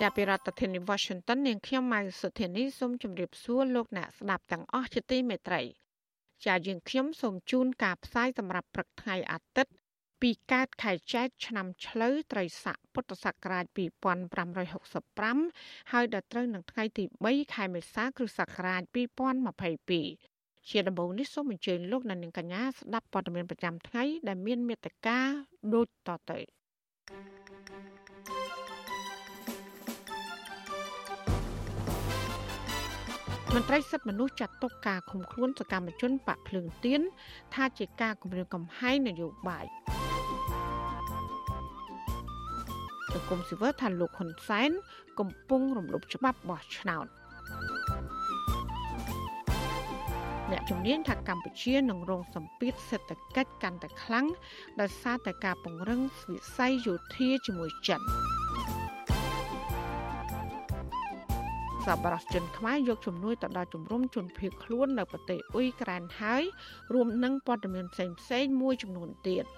ចាប់ពីរដ្ឋធានី Washington នាងខ្ញុំម៉ៅសុធានីសូមជម្រាបសួរលោកអ្នកស្ដាប់ទាំងអស់ជាទីមេត្រីចាយើងខ្ញុំសូមជូនការផ្សាយសម្រាប់ព្រឹកថ្ងៃអាទិត្យពីកើតខែចែកឆ្នាំឆ្លូវត្រីស័កពុទ្ធសករាជ2565ហើយដល់ត្រូវនឹងថ្ងៃទី3ខែមេសាគ្រិស្តសករាជ2022ជាដំបូងនេះសូមអញ្ជើញលោកអ្នកនាងកញ្ញាស្ដាប់ព័ត៌មានប្រចាំថ្ងៃដែលមានមេត្តាដូចតទៅ មន្ត្រីសិទ្ធិមនុស្សចាត់ទុកការឃុំខ្លួនសកម្មជនបកភ្លើងទៀនថាជាការគម្រាមកំហែងនយោបាយសង្គមស៊ីវិលថាលោកហ៊ុនសែនកំពុងរំលោភច្បាប់បោះឆ្នោតអ្នកជំនាញថាកម្ពុជានឹងរងសម្ពាធសេដ្ឋកិច្ចកាន់តែខ្លាំងដោយសារតែការពង្រឹងវិស័យយោធាជាមួយចិន សប្បុរសជនខ្មែរយកជំនួយទៅដល់ជំរំជនភៀសខ្លួននៅប្រទេសអ៊ុយក្រែនហើយរួមនឹងព័ត៌មានផ្សេងៗមួយចំនួនទៀត។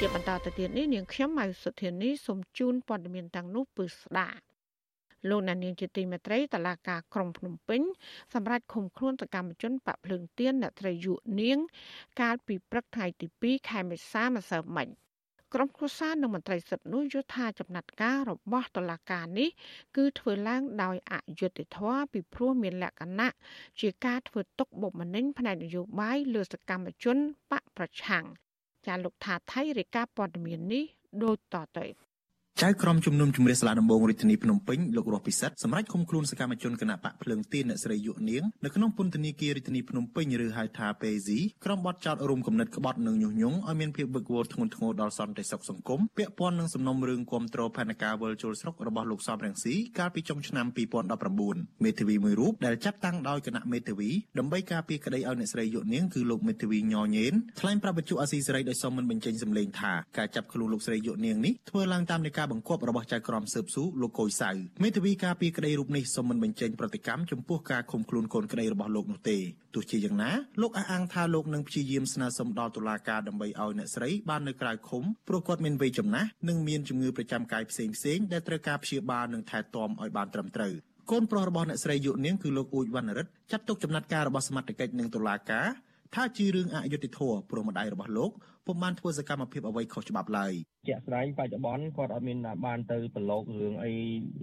ជាបន្តទៅទៀតនេះនាងខ្ញុំម៉ៅសុធានីសូមជូនព័ត៌មានទាំងនោះពឺស្ដាលោកណានៀងជាទីមេត្រីតឡាការក្រុងភ្នំពេញសម្រាប់ឃុំខ្លួនសកម្មជនបកភ្លើងទៀនអ្នកត្រីយុនាង កាលពីព្រឹកថ្ងៃទី2ខែមេសាម្សិលមិញ ក្រុមគ្រួសារនិងមន្ត្រីសិទ្ធិនោះយល់ថាចំណាត់ការរបស់តឡាការនេះគឺធ្វើឡើងដោយអយុត្តិធម៌ពីព្រោះមានលក្ខណៈជាការធ្វើទុកបុកម្នេញផ្នែកនយោបាយលើសកម្មជនបកប្រឆាំងចាលោកថាថៃរាយការណ៍ព័ត៌មាននេះដូចតទៅ ចៅក្រមជំនុំជម្រះសាលាដំបងរាជធានីភ្នំពេញលោករស់ពិសិដ្ឋសម្រាប់ឃុំខ្លួនសកម្មជនគណៈបកភ្លើងទៀនអ្នកស្រីយុនាងនៅក្នុងពន្ធនាគាររាជធានីភ្នំពេញឬហៅថាពេស៊ីក្រុមបទចោតរួមគំនិតក្បត់និងញុះញង់ឲ្យមានភាពវឹកវរធ្ងន់ធ្ងរដល់សន្តិសុខសង្គមពាក់ព័ន្ធនឹងសំណុំរឿងគាំទ្រផែនការវិលជុលស្រុករបស់លោកសំរងស៊ីកាលពីចុងឆ្នាំ2019មេធាវីមួយរូបដែលចាត់តាំងដោយគណៈមេធាវីដើម្បីការពារក្តីឲ្យអ្នកស្រីយុនាងគឺលោកមេធាវីញញេនថ្លែងប្រាប់បច្ចុប្បន្នអាស៊ីសេរីដោយសមមិនបញ្ចេញសម្លេងថាការចាប់ខ្លួនលោកស្រីយុនាងនេះធ្វើឡើងតាមនៃការបង្គាប់របស់ចៅក្រមស៊ើបស៊ូលោកកុយសៅមេធាវីការពីក្តីរូបនេះសូមមិនបញ្ចេញប្រតិកម្មចំពោះការឃុំខ្លួនកូនក្តីរបស់លោកនោះទេទោះជាយ៉ាងណាលោកអះអាងថាលោកនឹងព្យាយាមស្នើសុំដល់តុលាការដើម្បីឲ្យអ្នកស្រីបាននៅក្រៅឃុំព្រោះគាត់មានវ័យចំណាស់និងមានជំងឺប្រចាំកាយផ្សេងផ្សេងដែលត្រូវការព្យាបាលនិងថែទាំឲ្យបានត្រឹមត្រូវកូនប្រុសរបស់អ្នកស្រីយុនាងគឺលោកអ៊ូចវណ្ណរិទ្ធចាត់ទុកចំណាត់ការរបស់សមត្ថកិច្ចនិងតុលាការថាជារឿងអយុត្តិធម៌ព្រោះម្ដាយរបស់លោក ពុំបានធ្វើសកម្មភាពអ្វីខុសច្បាប់ឡើយជាក់ស្ដែងបច្ចុប្បន្នគាត់អត់មានបានទៅប្រឡូករឿងអី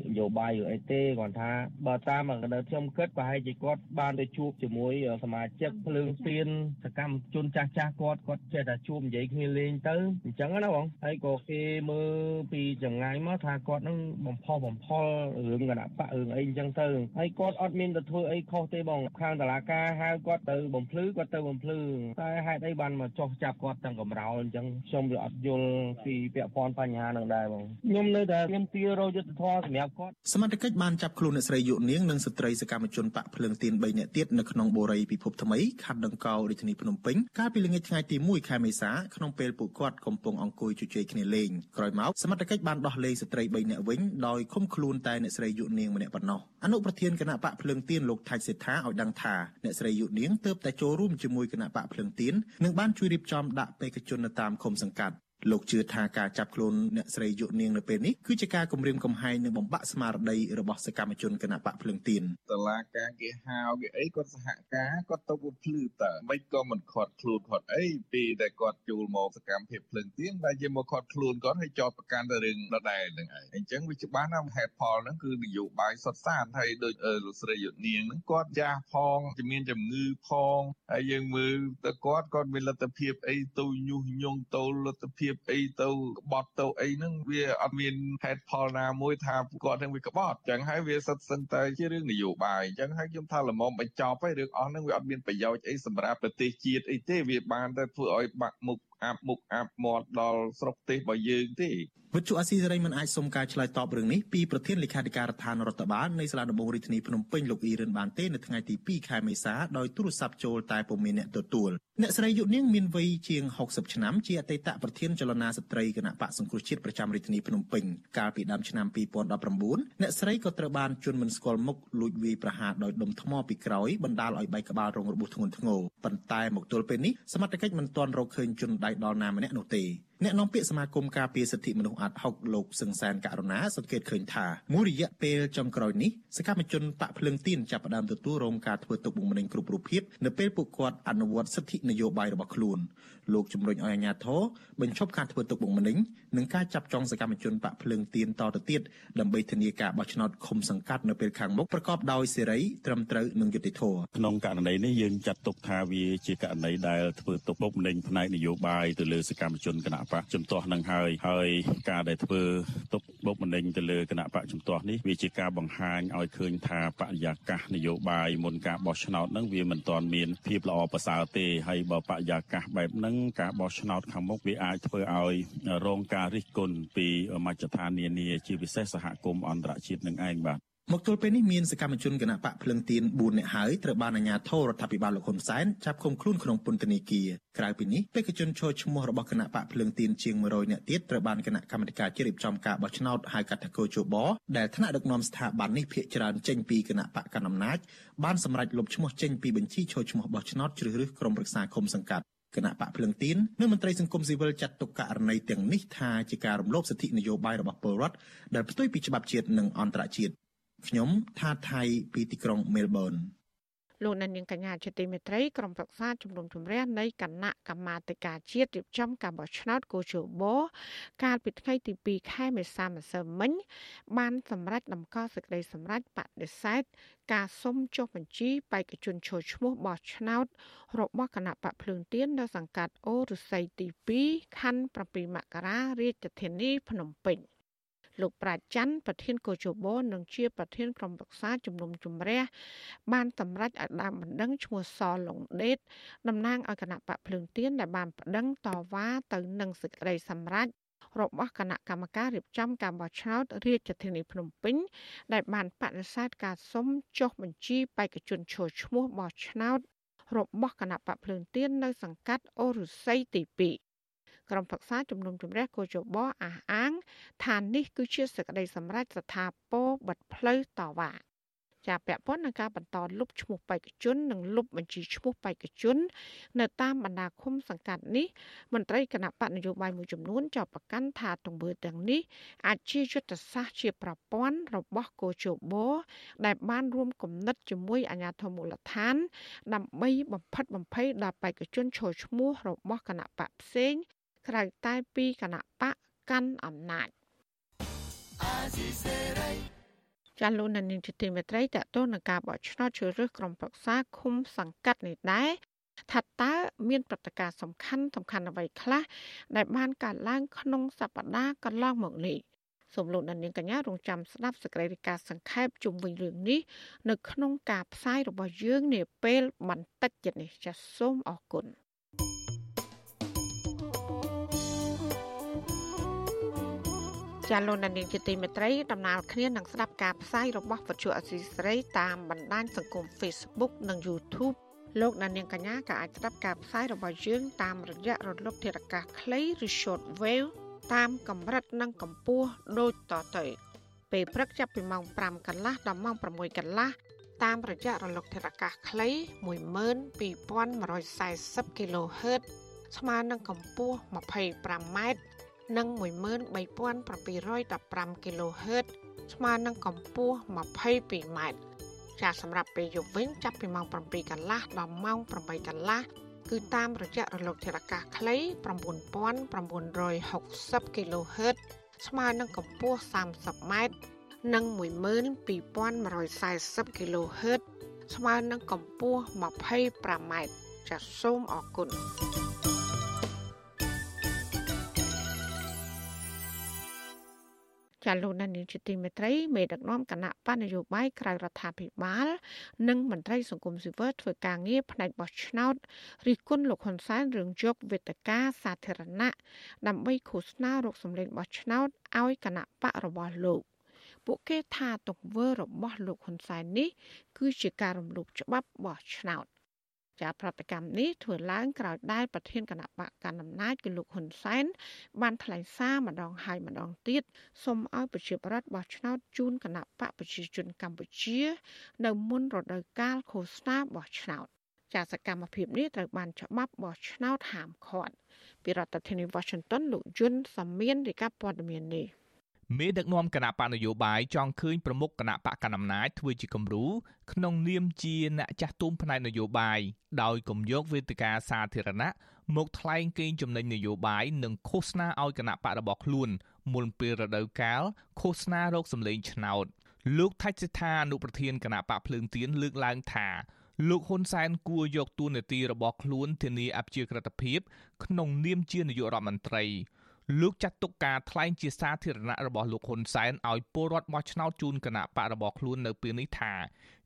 នយោបាយឬអីទេគាត់ថាបើតាមកណ្ដៅខ្ញុំគិតប្រហែលជាគាត់បានទៅជួបជាមួយសមាជិកភ្លើងទៀនសកម្មជនចាស់ចាស់គាត់គាត់ចេះតែជួបនិយាយគ្នាលេងទៅអញ្ចឹងណាបងហើយក៏គេមើលពីចង្ងាយមកថាគាត់នឹងបំផុសបំផុលរឿងគណៈបករឿងអីអញ្ចឹងទៅហើយគាត់អត់មានទៅធ្វើអីខុសទេបងខាងតឡាការហៅគាត់ទៅបំភ្លឺគាត់ទៅបំភ្លឺតែហេតុអីបានមកចោះចាប់គាត់ទាំងកំរោលអញ្ចឹងខ្ញុំវាអត់យល់ពីពាក់ព័ន្ធបញ្ហានឹងដែរបងខ្ញុំនៅតែមានទីរយុទ្ធធម៌សម្រាប់គាត់សមត្ថកិច្ចបានចាប់ខ្លួនអ្នកស្រីយុនាងនិងស្ត្រីសកម្មជនបកភ្លើងទៀន3នាក់ទៀតនៅក្នុងបូរីពិភពថ្មីខណ្ឌដង្កោរាជធានីភ្នំពេញកាលពីល្ងាចថ្ងៃទី1ខែមេសាក្នុងពេលពួកគាត់កំពុងអង្គុយជជែកគ្នាលេងក្រោយមកសមត្ថកិច្ចបានដោះលែងស្ត្រី3នាក់វិញដោយឃុំខ្លួនតែអ្នកស្រីយុនាងម្នាក់ប៉ុណ្ណោះអនុប្រធានគណៈបកភ្លើងទៀនលោកថាច់សេដ្ឋាឲ្យដឹងថាអ្នកស្រីយុនាងទើបតែចូលរួមជាមួយគណៈបកភ្លើងទៀននិងបានជួយរៀបចំដាក់បេក្ខជននៅតាមឃុំសង្កាត់ លោកជឿថាការចាប់ខ្លួនអ្នកស្រីយុនាងនៅពេលនេះគឺជាការគំរាមកំហែងនិងបំបាក់ស្មារតីរបស់សកម្មជនគណបកភ្លឹងទៀនតឡាការគេហៅគេអីគាត់សហការគាត់ទៅភ្លឺតើមិនក៏មិនខាត់ខ្លួនគាត់អីពីតែគាត់ជួលមកសកម្មភាពភ្លឹងទៀនតែជាមកខាត់ខ្លួនគាត់ឲ្យចោតប្រកាន់ទៅរឿងដដែលហ្នឹងឯងអញ្ចឹងវាច្បាស់ណាស់ហេតុផលហ្នឹងគឺនយោបាយសុទ្ធសាធហើយដូចលោកស្រីយុនាងហ្នឹងគាត់ចាស់ផងជំនាញជំងឺផងហើយយើងមើលទៅគាត់គាត់មានលទ្ធភាពអីទៅញុះញង់ទៅលទ្ធភាពភាពអីទៅក្បត់ទៅអីហ្នឹងវាអត់មានហេតុផលណាមួយថាគាត់នឹងវាក្បត់ចឹងហើយវាសិតសឹងតែជារឿងនយោបាយចឹងហើយខ្ញុំថាល្មមបញ្ចប់ហើយរឿងអស់ហ្នឹងវាអត់មានប្រយោជន៍អីសម្រាប់ប្រទេសជាតិអីទេវាបានតែធ្វើឲ្យបាក់មុខ អាប់មុខអាប់មាត់ដល់ស្រុកទេសរបស់យើងទេវិទ្យុអាស៊ីសេរីមិនអាចសុំការឆ្លើយតបរឿងនេះពីប្រធានលេខាធិការដ្ឋានរដ្ឋបាលនៃសាលាដំបងរាជធានីភ្នំពេញលោកអ៊ីរ៉ានបានទេនៅថ្ងៃទី2ខែមេសាដោយទូរស័ព្ទចូលតែពុំមានអ្នកទទួលអ្នកស្រីយុនាងមានវ័យជាង60ឆ្នាំជាអតីតប្រធានចលនាស្ត្រីគណៈបកសង្គ្រោះជាតិប្រចាំរាជធានីភ្នំពេញកាលពីដើមឆ្នាំ2019អ្នកស្រីក៏ត្រូវបានជន់មិនស្គាល់មុខលួចវាយប្រហារដោយដុំថ្មពីក្រោយបណ្ដាលឲ្យបែកក្បាលរងរបួសធ្ងន់ធ្ងរប៉ុន្តែមកទល់ពេលនេះសមត្ថកិច្ចមិនទាន់រកឃើញជនដៃដល់ណាម្នាក់នោះទេ អ្នកនាំពាក្យសមាគមការពារសិទ្ធិមនុស្សអាត់ហុកលោកសឹងសានករណាសង្កេតឃើញថាមួយរយៈពេលចុងក្រោយនេះសកម្មជនបកភ្លើងទៀនចាប់ផ្ដើមទទួលរងការធ្វើទុកបុកម្នេញគ្រប់រូបភាពនៅពេលពួកគាត់អនុវត្តសិទ្ធិនយោបាយរបស់ខ្លួនលោកជំរុញឲ្យអាជ្ញាធរបញ្ឈប់ការធ្វើទុកបុកម្នេញនិងការចាប់ចងសកម្មជនបកភ្លើងទៀនតទៅទៀតដើម្បីធានាការបោះឆ្នោតឃុំសង្កាត់នៅពេលខាងមុខប្រកបដោយសេរីត្រឹមត្រូវនិងយុត្តិធម៌ក្នុងករណីនេះយើងចាត់ទុកថាវាជាករណីដែលធ្វើទុកបុកម្នេញផ្នែកនយោបាយទៅលើសកម្មជនគណៈបកជំទាស់នឹងហើយហើយការដែលធ្វើទុកបុកម្នេញទៅលើគណៈបកជំទាស់នេះវាជាការបង្ហាញឲ្យឃើញថាបរិយាកាសនយោបាយមុនការបោះឆ្នោតនឹងវាមិនទាន់មានភាពល្អប្រសើរទេហើយបើបរិយាកាសបែបហ្នឹងការបោះឆ្នោតខាងមុខវាអាចធ្វើឲ្យរងការរិះគន់ពីមជ្ឈដ្ឋាននានាជាពិសេសសហគមន៍អន្តរជាតិនឹងឯងបាទ មកទល់ពេលនេះមានសកម្មជនគណៈបកភ្លឹងទៀន4នាក់ហើយត្រូវបានអាជ្ញាធររដ្ឋាភិបាលលោកហ៊ុនសែនចាប់ឃុំខ្លួនក្នុងពន្ធនាគារក្រៅពីនេះបេក្ខជនចូលឈ្មោះរបស់គណៈបកភ្លឹងទៀនជាង100នាក់ទៀតត្រូវបានគណៈកម្មាធិការជ្រៀបចំការបោះឆ្នោតហៅកាត់ថាកោជបដែលថ្នាក់ដឹកនាំស្ថាប័ននេះភាកច្រើនចេញពីគណៈបកកណ្ដាលអំណាចបានសម្រេចលុបឈ្មោះចេញពីបញ្ជីចូលឈ្មោះបោះឆ្នោតជ្រើសរើសក្រុមប្រឹក្សាឃុំសង្កាត់គណៈបកភ្លឹងទៀននិងមន្ត្រីសង្គមស៊ីវិលចាត់ទុកករណីទាំងនេះថាជាការរំលោភសិទ្ធិនយោបាយរបស់ពលរដ្ឋដែលផ្ទុយពីច្បាប់ជាតិនិងអន្តរជាតិ ខ្ញុំថាថៃពីទីក្រុងមែលប៊នលោកនាងកញ្ញាជាទីមេត្រីក្រុមប្រឹក្សាជំនុំជម្រះនៃគណៈកម្មាធិការជាតិរៀបចំការបោះឆ្នោតកោជបកាលពីថ្ងៃទី2ខែមេសាម្សិលមិញ បានសម្រេចដំកល់សេចក្តីសម្រេចបដិសេធការសុំចុះបញ្ជីបេក្ខជនចូលឈ្មោះបោះឆ្នោត របស់គណៈបកភ្លើងទៀននៅសង្កាត់អូរុស័យទី2ខណ្ឌ7មករារាជធានីភ្នំពេញ។ លោកប្រាច័ន្ទប្រធានកោជបនិងជាប្រធានក្រុមប្រឹក្សាជំនុំជម្រះបានសម្រេចឲ្យដើមបណ្ដឹងឈ្មោះសលងដេតតំណាងឲ្យគណៈបកភ្លើងទៀនដែលបានប្តឹងតវ៉ាទៅនឹងសេចក្តីសម្រេចរបស់គណៈកម្មការរៀបចំការបោះឆ្នោតរាជធានីភ្នំពេញដែលបានបដិសេធការសុំចុះបញ្ជីបេក្ខជនឈរឈ្មោះបោះឆ្នោតរបស់គណៈបកភ្លើងទៀននៅសង្កាត់អូរុស័យទី2 ក្រុមប្រឹក្សាជំនុំជម្រះកោជបអះអាងថានេះគឺជាសក្តីសម្រេចស្ថាពរបិទផ្លូវតវ៉ាជាពាក់ព័ន្ធនឹងការបន្តលុបឈ្មោះបេក្ខជននិងលុបបញ្ជីឈ្មោះបេក្ខជន នៅតាមបណ្ដាឃុំសង្កាត់នេះមន្ត្រីគណៈបកនយោបាយមួយចំនួនចោទប្រកាន់ថាទង្វើទាំងនេះអាចជាយុទ្ធសាស្ត្រជាប្រព័ន្ធរបស់កោជបដែលបានរួមគំនិតជាមួយអាជ្ញាធរមូលដ្ឋាន ដើម្បីបំផិតបំភ័យដល់បេក្ខជនឈរឈ្មោះរបស់គណៈបកផ្សេង ក្រៅតែពីគណៈបកកាន់អំណាចចាលោកនានីជាទីមេត្រីតទៅនឹងការបោះឆ្នោតជ្រើសរើសក្រុមប្រឹក្សាឃុំសង្កាត់នេះដែរថាតើមានព្រឹត្តិការណ៍សំខាន់សំខាន់អ្វីខ្លះដែលបានកើតឡើងក្នុងសប្តាហ៍កន្លងមកនេះសូមលោកនាងកញ្ញារងចាំស្ដាប់សេចក្តីរាយការណ៍សង្ខេបជុំវិញរឿងនេះនៅក្នុងការផ្សាយរបស់យើងនាពេលបន្តិចទៀតនេះចាសសូមអរគុណ ចាលោកនាងជាទីមេត្រីដំណើរគ្នានឹងស្ដាប់ការផ្សាយរបស់វិទ្យុអសីស្រីតាមបណ្ដាញសង្គម Facebook និង YouTube លោកនាងកញ្ញាក៏អាចស្ដាប់ការផ្សាយរបស់យើង តាមរយៈរលកធារកាសខ្លីឬ Short Wave តាមកម្រិតនិងកម្ពស់ដូចតទៅពេលព្រឹកចាប់ពីម៉ោង5កន្លះដល់ម៉ោង6កន្លះតាមរយៈរលកធារកាសខ្លី12140 kHz ស្មើនឹងកម្ពស់ 25m និង13715 kHz ស្មើនឹងកម្ពស់ 22m ចាសសម្រាប់ពេលយប់វិញចាប់ពីម៉ោង7កន្លះដល់ម៉ោង8កន្លះគឺតាមរយៈរលកធារកាសខ្លី9960 kHz ស្មើនឹងកម្ពស់ 30m និង12140 kHz ស្មើនឹងកម្ពស់ 25m ចាសសូមអរគុណ ចាលោកណានីជាទីមេត្រីមេដឹកនាំគណៈបណ្ឌនយោបាយក្រៅរដ្ឋាភិបាល និងមន្ត្រីសង្គមស៊ីវិលធ្វើការងារផ្នែកបោះឆ្នោតរិះគន់លោកហ៊ុនសែនរឿងយកវេទិកាសាធារណៈដើម្បីឃោសនារកសម្លេងបោះឆ្នោតឲ្យគណៈបករបស់លោកពួកគេថាទង្វើរបស់លោកហ៊ុនសែននេះ គឺជាការរំលោភច្បាប់បោះឆ្នោត ចាប្រតិកម្មនេះធ្វើឡើងក្រោយដែលប្រធានគណៈបកកណ្ដាលអំណាចគឺលោកហ៊ុនសែនបានថ្លែងសារម្ដងហើយម្ដងទៀតសូមឲ្យប្រជាប្រដ្ឋបោះឆ្នោតជូនគណៈបកប្រជាជនកម្ពុជា នៅមុនរដូវកាលឃោសនាបោះឆ្នោតចាសកម្មភាពនេះត្រូវបានច្បាប់បោះឆ្នោតហាមឃាត់ពីរដ្ឋធានី Washington លោកយុនសាមៀនរាយការណ៍ព័ត៌មាននេះ មេដឹកនាំគណៈបកនយោបាយចង់ឃើញប្រមុខគណៈបកកណ្ដាលអំណាចធ្វើជាគំរូក្នុងនាមជាអ្នកចាស់ទុំផ្នែកនយោបាយដោយគំយកវេទិកាសាធារណៈមកថ្លែងកេងចំណេញនយោបាយនិងឃោសនាឲ្យគណៈបករបស់ខ្លួនមុនពេលរដូវកាលឃោសនារោគសម្លេងឆ្នោតលោកថៃសិដ្ឋាអនុប្រធានគណៈបកភ្លើងទៀនលើកឡើងថាលោកហ៊ុនសែនគួរយកតួនាទីរបស់ខ្លួនធានាអព្យាក្រឹតភាពក្នុងនាមជានាយករដ្ឋមន្ត្រី លោកចាត់ទុកការថ្លែងជាសាធារណៈរបស់លោកហ៊ុនសែនឲ្យពលរដ្ឋបោះឆ្នោតជូនគណៈបករបស់ខ្លួននៅពេលនេះថា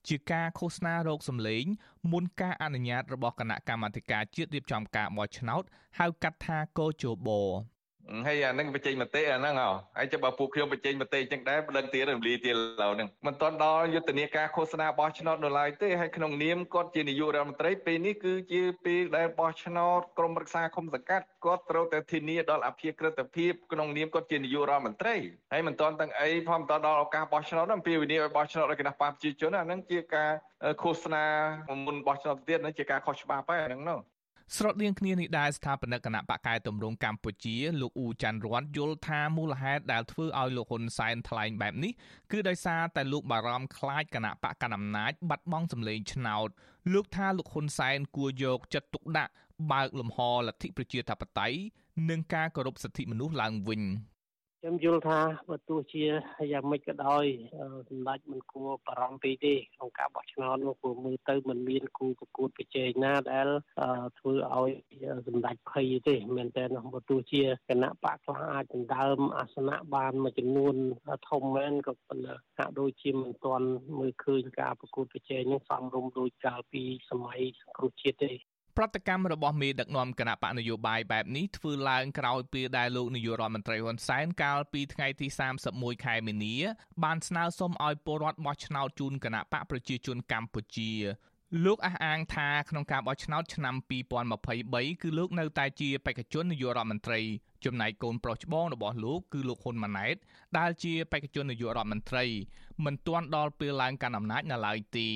ជាការឃោសនារោគសម្លេងមុនការអនុញ្ញាតរបស់គណៈកម្មាធិការជាតិរៀបចំការបោះឆ្នោតហៅកាត់ថាកោជប ហើយអានឹងបញ្ចេញមតិអាហ្នឹងហ៎ហើយចាំបើពួកខ្ញុំបញ្ចេញមតិអញ្ចឹងដែរប្តឹងទៀតរំលាយទៀតឡើយហ្នឹងមិនទាន់ដល់យុទ្ធនាការឃោសនាបោះឆ្នោតនៅឡើយទេហើយក្នុងនាមគាត់ជានាយករដ្ឋមន្ត្រីពេលនេះគឺជាពេលដែលបោះឆ្នោតក្រមរក្សាគុំសង្កាត់គាត់ត្រូវតែធានាដល់អភិក្រិតភាពក្នុងនាមគាត់ជានាយករដ្ឋមន្ត្រីហើយមិនទាន់ទាំងអីផងមិនទាន់ដល់ឱកាសបោះឆ្នោតហ្នឹងពេលវិនិយោគឲ្យបោះឆ្នោតឲ្យគណៈបព្វជិជនអាហ្នឹងជាការឃោសនាមុនបោះឆ្នោតទៀតហ្នឹងជាការខុសច្បាប់ហើយអាហ្នឹងនោះ ស្រដៀងគ្នានេះដែរស្ថាបនិកគណៈបកកែតម្រង់កម្ពុជាលោកអ៊ូច័ន្ទរតយល់ថាមូលហេតុដែលធ្វើឲ្យលោកហ៊ុនសែនថ្លែងបែបនេះគឺដោយសារតែលោកបារម្ភខ្លាចគណៈបកកណ្ដាលអំណាចបាត់បង់សម្លេងឆ្នោតលោកថាលោកហ៊ុនសែនគួរយកចិត្តទុកដាក់បើកលំហលទ្ធិប្រជាធិបតេយ្យនិងការគោរពសិទ្ធិមនុស្សឡើងវិញ ខ្ញុំយល់ថាបើទោះជាយ៉ាងម៉េចក៏ដោយសម្ដេចមិនគួរបារម្ភពេកទេក្នុងការបោះឆ្នោតនោះព្រោះមើលទៅมันមានគូប្រកួតប្រជែងណាដែលធ្វើឲ្យសម្ដេចភ័យទេមែនតើបើទោះជាគណៈបកខ្លះអាចដណ្ដើមអាសនៈបានមួយចំនួនធំមែនក៏ប៉ុន្តែហាក់ដូចជាមិនទាន់មើលឃើញការប្រកួតប្រជែងនឹងសមរម្យដោយកាលពីសម័យសង្គ្រោះជាតិទេ ប្រតិកម្មរបស់មេដឹកនាំគណៈបកនយោបាយបែបនេះធ្វើឡើងក្រោយពេលដែលលោកនាយករដ្ឋមន្ត្រីហ៊ុនសែនកាលពីថ្ងៃទី31ខែមីនាបានស្នើសុំឲ្យពលរដ្ឋបោះឆ្នោតជូនគណៈបកប្រជាជនកម្ពុជាលោកអះអាងថាក្នុងការបោះឆ្នោតឆ្នាំ2023គឺលោកនៅតែជាបេក្ខជននាយករដ្ឋមន្ត្រីចំណែកកូនប្រុសច្បងរបស់លោកគឺលោកហ៊ុនម៉ាណែតដែលជាបេក្ខជននាយករដ្ឋមន្ត្រីមិនទាន់ដល់ពេលឡើងកាន់អំណាចនៅឡើយទេឥ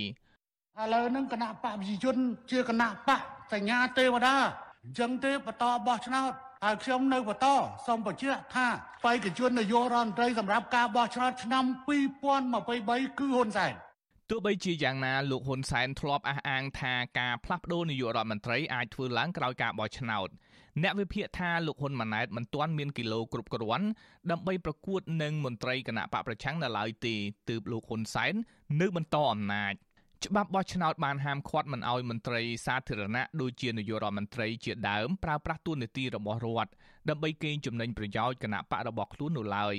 ឡូវហ្នឹងគណៈបកប្រជាជនជាគណៈបក សញ្ញាទេវតាអញ្ចឹងទេបន្តបោះឆ្នោតហើយខ្ញុំនៅបន្តសូមបញ្ជាក់ថាបេក្ខជននាយករដ្ឋមន្ត្រីសម្រាប់ការបោះឆ្នោតឆ្នាំ2023គឺហ៊ុនសែនទោះបីជាយ៉ាងណាលោកហ៊ុនសែនធ្លាប់អះអាងថាការផ្លាស់ប្តូរនាយករដ្ឋមន្ត្រីអាចធ្វើឡើងក្រោយការបោះឆ្នោតអ្នកវិភាគថាលោកហ៊ុនម៉ាណែតមិនទាន់មានគីឡូគ្រប់គ្រាន់ដើម្បីប្រកួតនឹងមន្ត្រីគណៈបកប្រឆាំងនៅឡើយទេទើបលោកហ៊ុនសែននៅបន្តអំណាច ច្បាប់បោះឆ្នោតបានហាមឃាត់មិនឲ្យមន្ត្រីសាធារណៈដូចជានាយករដ្ឋមន្ត្រីជាដើមប្រើប្រាស់តួនាទីរបស់រដ្ឋដើម្បីកេងចំណេញប្រយោជន៍គណៈបករបស់ខ្លួននោះឡើយ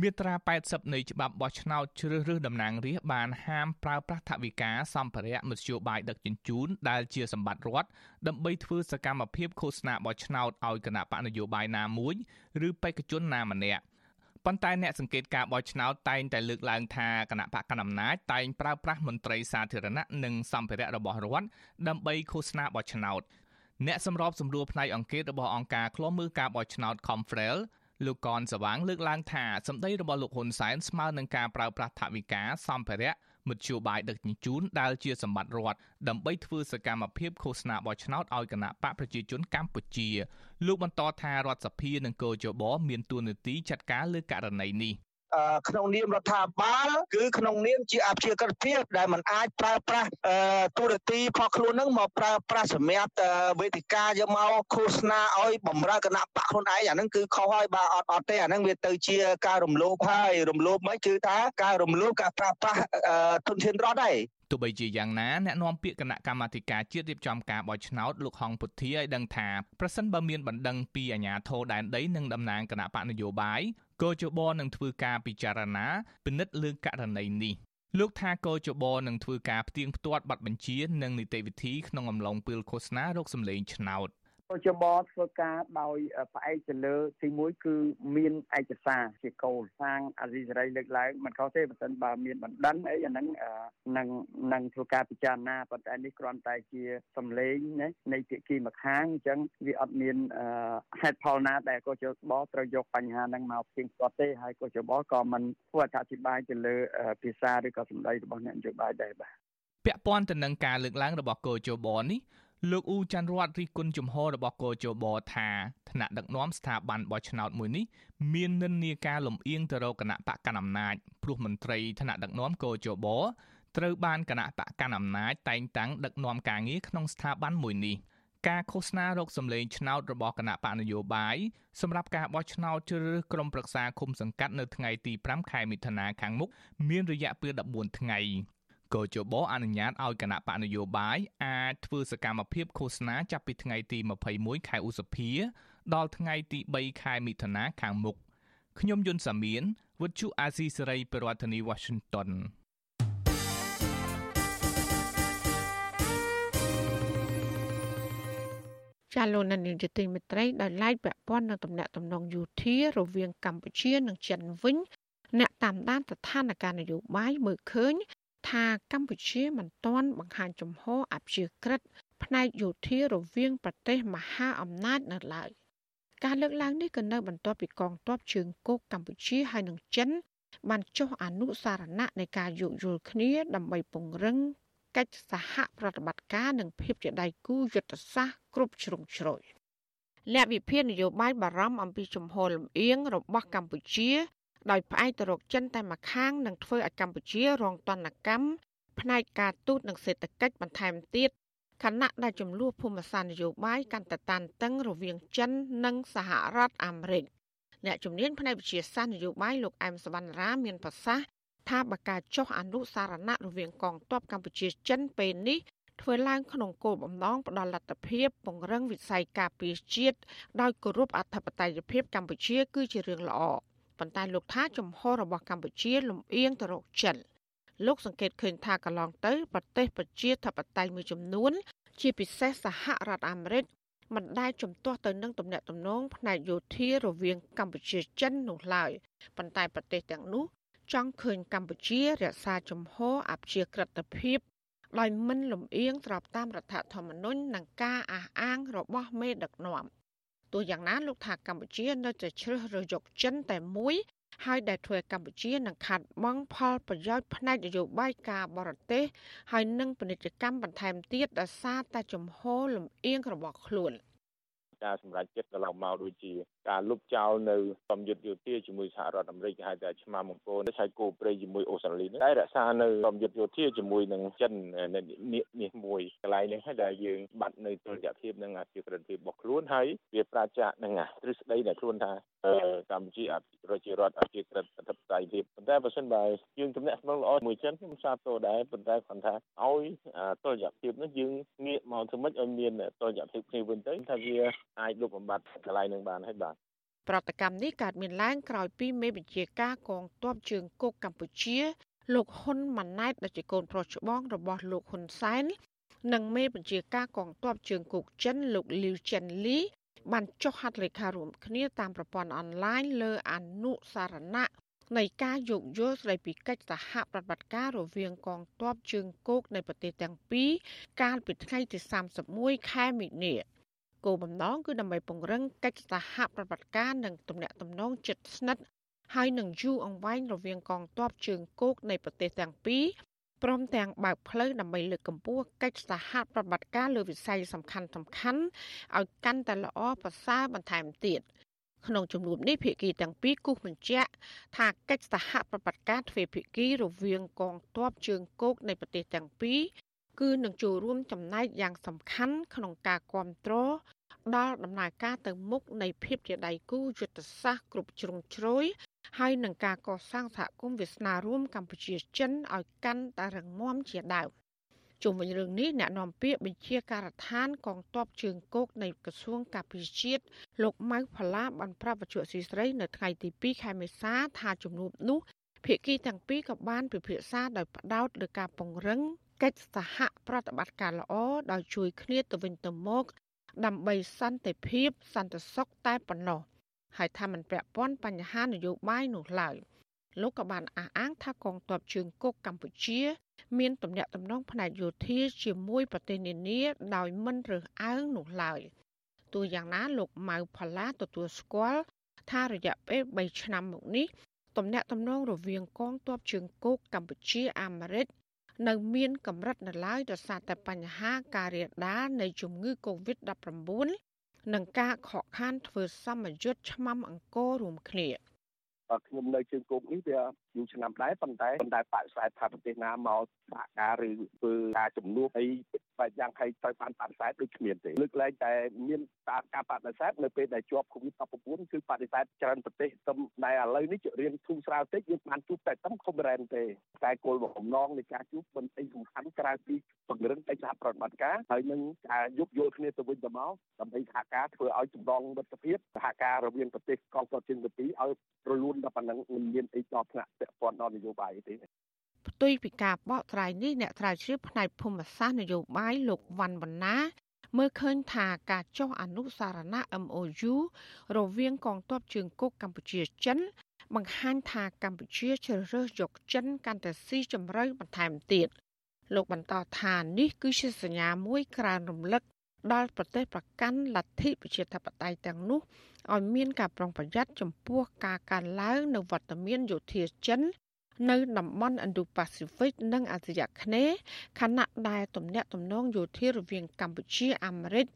មាត្រា80នៃច្បាប់បោះឆ្នោតជ្រើសរើសតំណាងរាស្ត្របានហាមប្រើប្រាស់ថវិកាសម្ភារៈមធ្យោបាយដឹកជញ្ជូនដែលជាសម្បត្តិរដ្ឋដើម្បីធ្វើសកម្មភាពឃោសនាបោះឆ្នោតឲ្យគណៈបកនយោបាយណាមួយ ឬបេក្ខជនណាម្នាក់ ប៉ុន្តែអ្នកសង្កេតការបោះឆ្នោតតែងតែលើកឡើងថាគណៈបកកណ្ដាលអំណាចតែងប្រើប្រាស់មន្ត្រីសាធារណៈនិងសម្ភារៈរបស់រដ្ឋដើម្បីឃោសនាបោះឆ្នោតអ្នកសម្របសម្រួលផ្នែកអង្គការរបស់អង្គការឃ្លាំមើលការបោះឆ្នោត Confrel លោកកនសវាងលើកឡើងថាសម្ដីរបស់លោកហ៊ុនសែនស្មើនឹងការប្រើប្រាស់ថវិកាសម្ភារៈ មធ្យោបាយដឹកជញ្ជូនដែលជាសម្បត្តិរដ្ឋដើម្បីធ្វើសកម្មភាពឃោសនាបោះឆ្នោតឲ្យគណៈបកប្រជាជនកម្ពុជាលោកបន្តថារដ្ឋសភានិងកោជបមានទួនាទីចាត់ការលើករណីនេះ ក្នុងនាមរដ្ឋាភិបាលគឺក្នុងនាមជាអភិក្រិតភាពដែលมันអាចប្រើប្រាស់ទូរទស្សន៍ផងខ្លួននឹងមកប្រើប្រាស់សម្រាប់វេទិកាយកមកឃោសនាឲ្យបំរើគណៈបកខ្លួនឯងអានឹងគឺខុសហើយបើអត់អត់ទេអានឹងវាទៅជាការរំលោភហើយរំលោភមិនគឺថាការរំលោភការប្រើប្រាស់ទុនធានរដ្ឋហើយទោះបីជាយ៉ាងណាអ្នកនាំពាក្យគណៈកម្មាធិការជាតិរៀបចំការបោះឆ្នោតលោកហងពុធាឲ្យដឹងថាប្រសិនបើមានបណ្ដឹងពីអាជ្ញាធរដែនដីនិងតំណាងគណៈបកនយោបាយ កោជបនឹងធ្វើការពិចារណាពិនិត្យលើករណីនេះលោកថាកោជបនឹងធ្វើការផ្ទៀងផ្ទាត់ប័ណ្ណបញ្ជា និងនីតិវិធីក្នុងអំឡុងពេលឃោសនារោគសម្លេងឆ្នោត ចបធ្វើការដោយផ្អែកទៅលើទីមួយគឺមានឯកសារជាគោលសាងអាស៊ីសេរីលើកឡើងមិនខុសទេបើមិនបើមានបណ្ដឹងអីអាហ្នឹងនឹងនឹងធ្វើការពិចារណាប៉ុន្តែនេះគ្រាន់តែជាសម្លេងណានៃភាគីម្ខាងអញ្ចឹងវាអត់មានហេតុផលណាដែលកោជបត្រូវយកបញ្ហាហ្នឹងមកផ្ទៀងផ្ទាត់ទេហើយកោជបក៏មិនធ្វើអធិប្បាយទៅលើភាសាឬក៏សម្ដីរបស់អ្នកនយោបាយដែរបាទពាក់ព័ន្ធទៅនឹងការលើកឡើងរបស់កោជបនេះ លោកអ៊ូច័ន្ទរតរិះគន់ជំហររបស់កោជបថាថ្នាក់ដឹកនាំស្ថាប័នបោះឆ្នោតមួយនេះមាននិន្នាការលំអៀងទៅរកគណៈបកកណ្ដាលអំណាចព្រោះមន្ត្រីថ្នាក់ដឹកនាំកោជបត្រូវបានគណៈបកកណ្ដាលអំណាចតែងតាំងដឹកនាំការងារក្នុងស្ថាប័នមួយនេះការឃោសនារកសម្លេងឆ្នោតរបស់គណៈបកនយោបាយសម្រាប់ការបោះឆ្នោតជ្រើសរើសក្រុមប្រឹក្សាឃុំសង្កាត់នៅថ្ងៃទី5ខែមិថុនាខាងមុខមានរយៈពេល14ថ្ងៃ កោជបអនុញ្ញាតឲ្យគណៈបកនយោបាយអាចធ្វើសកម្មភាពឃោសនាចាប់ពីថ្ងៃទី21ខែឧសភា ដល់ថ្ងៃទី3ខែមិថុនាខាងមុខខ្ញុំយុនសាមៀនវិទ្យុអាស៊ីសេរីប្រធានាធិបតី Washington ចាលោកនានីជាទីមេត្រីដោយឡែកពាក់ព័ន្ធនឹងតំណែងតំណងយោធារវាងកម្ពុជានិងចិនវិញអ្នកតាមដានស្ថានភាពនយោបាយមើលឃើញ ថាកម្ពុជាមិនទាន់បង្ហាញចំហអព្យាក្រឹតផ្នែកយោធារវាងប្រទេសមហាអំណាចនៅឡើយការលើកឡើងនេះក៏នៅបន្ទាប់ពីកងទ័ពជើងគោកកម្ពុជាហើយនិងចិន បានចុះអនុសារណៈនៃការយោគយល់គ្នាដើម្បីពង្រឹងកិច្ចសហប្រតិបត្តិការនិងភាពជាដៃគូយុទ្ធសាស្ត្រគ្រប់ជ្រុងជ្រោយលក្ខវិភាននយោបាយបារម្ភអំពីជំហរលំអៀងរបស់កម្ពុជា ដោយផ្អែកទៅរកចិនតែម្ខាងនឹងធ្វើឲ្យកម្ពុជារងទណ្ឌកម្មផ្នែកការទូតនិងសេដ្ឋកិច្ចបន្ថែមទៀតខណៈដែលចំនួនភូមិសាស្ត្រនយោបាយកាន់តែតានតឹងរវាងចិននិងសហរដ្ឋអាមេរិកអ្នកជំនាញផ្នែកវិទ្យាសាស្ត្រនយោបាយលោកអែមសវណ្ណរាមានប្រសាសន៍ថាបើការចុះអនុសារណៈរវាងកងទ័ពកម្ពុជាចិនពេលនេះធ្វើឡើងក្នុងគោលបំណងផ្ដល់លទ្ធភាពពង្រឹងវិស័យការពារជាតិដោយគោរពអធិបតេយ្យភាពកម្ពុជាគឺជារឿងល្អ ប៉ុន្តែលោកថាជំហររបស់កម្ពុជាលំអៀងទៅរកចិនលោកសង្កេតឃើញថាកន្លងទៅប្រទេសប្រជាធិបតេយ្យមួយចំនួន ជាពិសេសសហរដ្ឋអាមេរិកមិនដែលជំទាស់ទៅនឹងទំនាក់ទំនងផ្នែកយោធារវាងកម្ពុជាចិននោះឡើយប៉ុន្តែប្រទេសទាំងនោះចង់ឃើញកម្ពុជារក្សាជំហរអព្យាក្រឹតភាពដោយមិនលំអៀងស្របតាមរដ្ឋធម្មនុញ្ញនិងការអះអាងរបស់មេដឹកនាំ ទោះយ៉ាងណាលោកថាកម្ពុជានៅតែជ្រើសរើសយកចិនតែមួយហើយដែលធ្វើឲ្យកម្ពុជានឹងខាត់បង់ផលប្រយោជន៍ផ្នែកនយោបាយការបរទេសហើយនឹងពាណិជ្ជកម្មបន្ថែមទៀតដោយសារតែចំហលំអៀងរបស់ខ្លួន។ការសម្រេចចិត្តកន្លងមកដូចជាការលុបចោលនៅសម្យុទ្ធយោធាជាមួយសហរដ្ឋអាមេរិកហៅថាឆ្មាំមង្គលនេះហើយគោព្រៃជាមួយអូស្ត្រាលីនេះតែរក្សានៅសម្យុទ្ធយោធាជាមួយនឹងចិននេះនេះមួយកន្លែងនេះហើយដែលយើងបាត់នៅតុល្យភាពនិងអធិក្រិតភាពរបស់ខ្លួនហើយវាប្រជានឹងទ្រឹស្ដីដែលខ្លួនថាកម្ពុជាប្រជារដ្ឋអធិក្រិតអធិបតេយ្យភាពប៉ុន្តែបើសិនបើយើងទំនាក់ទំនងល្អជាមួយចិនខ្ញុំសាទរដែរប៉ុន្តែគាត់ថាឲ្យតុល្យភាពនេះយើងងាកមកធ្វើម៉េចឲ្យមានតុល្យភាពគ្នាវិញទៅថាវាអាចលុបបំបាត់កន្លែងនឹងបានហើយបាទ ប្រតិកម្មនេះកើតមានឡើងក្រោយពីមេបញ្ជាការកងទ័ពជើងគោកកម្ពុជា លោកហ៊ុនម៉ាណែតដែលជាកូនប្រុសច្បងរបស់លោកហ៊ុនសែននិងមេបញ្ជាការកងទ័ពជើងគោកចិនលោកលីវចិនលីបានចុះហត្ថលេខារួមគ្នាតាមប្រព័ន្ធអនឡាញលើអនុសារណៈនៃការយោគយល់ស្ដីពីកិច្ចសហប្រតិបត្តិការរវាងកងទ័ពជើងគោកនៃប្រទេសទាំងពីរកាលពីថ្ងៃទី31ខែមិនិនា គោលបំណងគឺដើម្បីពង្រឹងកិច្ចសហប្រតិបត្តិការនិងទំនាក់ទំនងជិតស្និទ្ធហើយនឹងយូរអង្វែងរវាងកងទ័ពជើងគោកនៃប្រទេសទាំងពីរព្រមទាំងបើកផ្លូវដើម្បីលើកកម្ពស់កិច្ចសហប្រតិបត្តិការលើវិស័យសំខាន់សំខាន់ឲ្យកាន់តែល្អប្រសើរបន្ថែមទៀតក្នុងជំនួបនេះភាគីទាំងពីរគូសបញ្ជាក់ថាកិច្ចសហប្រតិបត្តិការទ្វេភាគីរវាងកងទ័ពជើងគោកនៃប្រទេសទាំងពីរ គឺនឹងចូលរួមចំណែកយ៉ាងសំខាន់ក្នុងការគ្រប់គ្រងដល់ដំណើរការទៅមុខនៃភាពជាដៃគូយុទ្ធសាស្ត្រគ្រប់ជ្រុងជ្រោយហើយនឹងការកសាងសហគមន៍វាសនារួមកម្ពុជាចិនឲ្យកាន់តែរឹងមាំជាដើមជុំវិញរឿងនេះអ្នកនាំពាក្យបញ្ជាការដ្ឋានកងទ័ពជើងគោកនៃក្រសួងការពារជាតិលោកម៉ៅផល្លាបានប្រាប់វិទ្យុស៊ីស្រីនៅថ្ងៃទី2ខែមេសាថាជំនួបនោះភាគីទាំងពីរក៏បានពិភាក្សាដោយផ្ដោតលើការពង្រឹង កិច្ចសហប្រតិបត្តិការល្អដោយជួយគ្នាទៅវិញទៅមក ដើម្បីសន្តិភាព សន្តិសុខតែប៉ុណ្ណោះហើយថាมันពាក់ព័ន្ធបញ្ហានយោបាយនោះឡើយលោកក៏បានអះអាងថាកងទ័ពជើងគោកកម្ពុជា មានទំនាក់ទំនងផ្នែកយោធាជាមួយប្រទេសនានាដោយមិនរើសអើងនោះឡើយទោះយ៉ាងណាលោកម៉ៅផល្លាទទួលស្គាល់ថារយៈពេល3ឆ្នាំមកនេះទំនាក់ទំនងរវាងកងទ័ពជើងគោកកម្ពុជាអាមេរិក នៅមានកម្រិតនៅឡើយដោយសារតែបញ្ហាការរាលដាលនៃជំងឺ Covid-19 និងការខកខានធ្វើសម្ពយុទ្ធឆ្មាំអង្គររួមគ្នា ខ្ញុំនៅជើងគោកនេះវាយូរឆ្នាំដែរប៉ុន្តែប៉ុន្តែបដិសេធថាប្រទេសណាមកសហការឬធ្វើការជំនួសអីបែបយ៉ាងហើយត្រូវបានបដិសេធដូចគ្មានទេលើកលែងតែមានការការបដិសេធនៅពេលដែលជាប់ COVID-19 គឺបដិសេធច្រើនប្រទេសទំដែលឥឡូវនេះជារៀងធូរស្រាលតិចយើងបានជួបតែតំខំរ៉ែនទេតែគោលបំណងនៃការជួបមិនអីសំខាន់ក្រៅពីពង្រឹងកិច្ចសហប្រតិបត្តិការហើយនឹងការយោគយល់គ្នាទៅវិញទៅមកដើម្បីសហការធ្វើឲ្យចំណងមិត្តភាពសហការរវាងប្រទេសកងទ័ពជើងទៅពីឲ្យរលូនដល់ប៉ុណ្ណឹងមិនមានអីដល់ថ្នាក់ពាក់ព័ន្ធដល់នយោបាយទេផ្ទុយពីការបកស្រាយនេះអ្នកស្រាវជ្រាវផ្នែកភូមិសាស្ត្រនយោបាយលោកវ៉ាន់វណ្ណាមើលឃើញថាការចុះអនុសារណៈ MOU រវាងកងទ័ពជើងគោកកម្ពុជាចិន បង្ហាញថាកម្ពុជាជ្រើសរើសយកចិនកាន់តែស៊ីជម្រៅបន្ថែមទៀតលោកបន្តថានេះគឺជាសញ្ញាមួយក្រើនរំលឹក ដល់ប្រទេសប្រកាន់លទ្ធិប្រជាធិបតេយ្យទាំងនោះឲ្យមានការប្រុងប្រយ័ត្នចំពោះការកើនឡើងនៅវត្តមានយោធាចិននៅតំបន់ Indo-Pacific និងអាស៊ីអាគ្នេយ៍ខណៈដែលទំនាក់ទំនងយោធារវាងកម្ពុជាអាមេរិក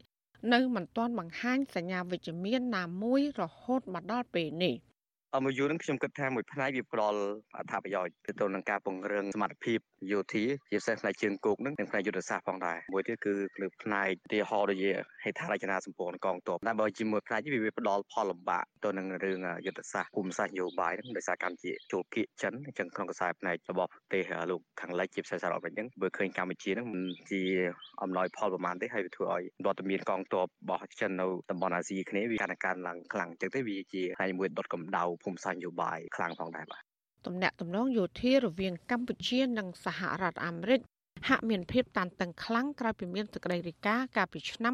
នៅមិនទាន់បង្ហាញសញ្ញាវិជ្ជមានណាមួយរហូតមកដល់ពេលនេះ។ អមយូនឹងខ្ញុំគិតថាមួយផ្នែកវាផ្ដល់អត្ថប្រយោជន៍ទៅទៅនឹងការពង្រឹងសមត្ថភាពយោធាជាពិសេសផ្នែកជើងគោកនឹងនិងផ្នែកយុទ្ធសាស្ត្រផងដែរមួយទៀតគឺលើផ្នែកទីហោដូចជាហេដ្ឋារចនាសម្ព័ន្ធកងទ័ពតែបើជាមួយផ្នែកនេះវាផ្ដល់ផលលំបាកទៅនឹងរឿងយុទ្ធសាស្ត្រភូមិសាស្ត្រនយោបាយនឹងដោយសារកម្ពុជាចូលគៀកចិនអញ្ចឹងក្នុងខ្សែផ្នែករបស់ប្រទេសលោកខាងលិចជាពិសេសសហរដ្ឋអាមេរិកហ្នឹងបើឃើញកម្ពុជានឹងមិនជាអំណោយផលប្រមាណទេហើយវាធ្វើឲ្យវត្តមានកងទ័ពរបស់ចិននៅតំបន់អាស៊ីគ្នាវាកាន់តែកើនឡើងខ្លាំងអញ្ចឹងទេវាជាផ្នែកមួយដុតកម្ដៅភូមិសាស្ត្រយោបាយខ្លាំងផងដែរបាទទំនាក់ទំនងយោធារវាងកម្ពុជានិងសហរដ្ឋអាមេរិកហាក់មានភាពតានតឹងខ្លាំងក្រោយពីមានសេចក្តីរាយការណ៍កាលពីឆ្នាំ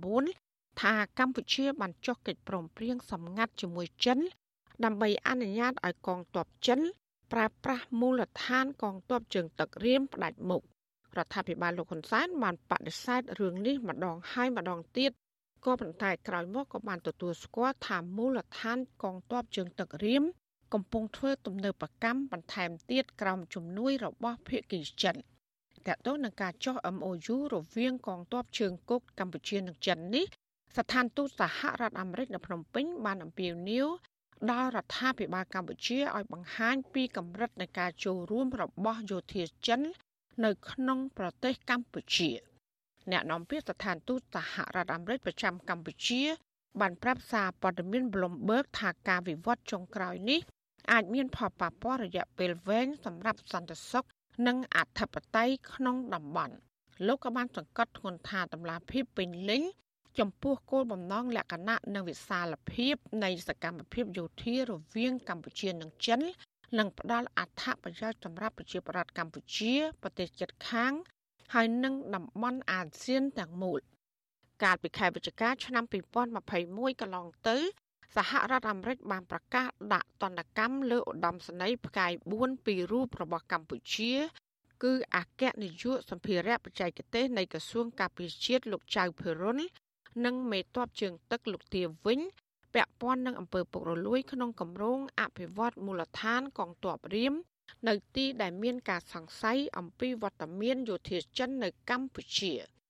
2019ថាកម្ពុជាបានចុះកិច្ចព្រមព្រៀងសម្ងាត់ជាមួយចិន ដើម្បីអនុញ្ញាតឲ្យកងទ័ពចិនប្រើប្រាស់មូលដ្ឋានកងទ័ពជើងទឹករៀមផ្ដាច់មុខរដ្ឋាភិបាលលោកហ៊ុនសែនបានបដិសេធរឿងនេះម្ដងហើយម្ដងទៀត ក៏ប៉ុន្តែក្រោយមកក៏បានទទួលស្គាល់ថាមូលដ្ឋានកងទ័ពជើងទឹករៀមកំពុងធ្វើទំនើបកម្មបន្ថែមទៀតក្រោមជំនួយរបស់ភៀកគីចិនតើតើនឹងការចុះ MOU រវាងកងទ័ពជើងគោកកម្ពុជានិងចិននេះស្ថានទូតសហរដ្ឋអាមេរិកនៅភ្នំពេញបានអំពាវនាវដល់រដ្ឋាភិបាលកម្ពុជាឲ្យបង្ហាញពីកម្រិតនៃការចូលរួមរបស់យោធាចិន នៅក្នុងប្រទេសកម្ពុជា អ្នកនាំពាក្យស្ថានទូតសហរដ្ឋអាមេរិកប្រចាំកម្ពុជា បានប្រាប់សារព័ត៌មាន Bloomberg ថាការវិវត្តចុងក្រោយនេះអាចមានផលប៉ះពាល់រយៈពេលវែងសម្រាប់សន្តិសុខនិងអធិបតេយ្យក្នុងតំបន់លោកក៏បានសង្កត់ធ្ងន់ថាតម្លាភាពពេញលេញចំពោះគោលបំណងលក្ខណៈនិងវិសាលភាពនៃសកម្មភាពយោធារវាងកម្ពុជានិងចិននឹងផ្ដល់អត្ថប្រយោជន៍សម្រាប់ប្រជាប្រដ្ឋកម្ពុជាប្រទេសជិតខាង ហើយនិងតំបន់អាស៊ានទាំងមូលកាលពីខែវិច្ឆិកាឆ្នាំ2021កន្លងទៅសហរដ្ឋអាមេរិកបានប្រកាសដាក់ទណ្ឌកម្មលើឧត្តមសេនីយ៍ផ្កាយ4ពីររូបរបស់កម្ពុជា គឺអគ្គនាយកសម្ភារៈបច្ចេកទេសនៃក្រសួងការពារជាតិលោកចៅភេរុននិងមេតបជើងទឹកលោកទាវិញ ពាក់ព័ន្ធនឹងអំពើពុករលួយក្នុងគម្រោងអភិវឌ្ឍមូលដ្ឋានកងទ័ពរៀម នៅទីដែលមានការសង្ស័យអំពីវត្តមានយោធាចិននៅកម្ពុជា។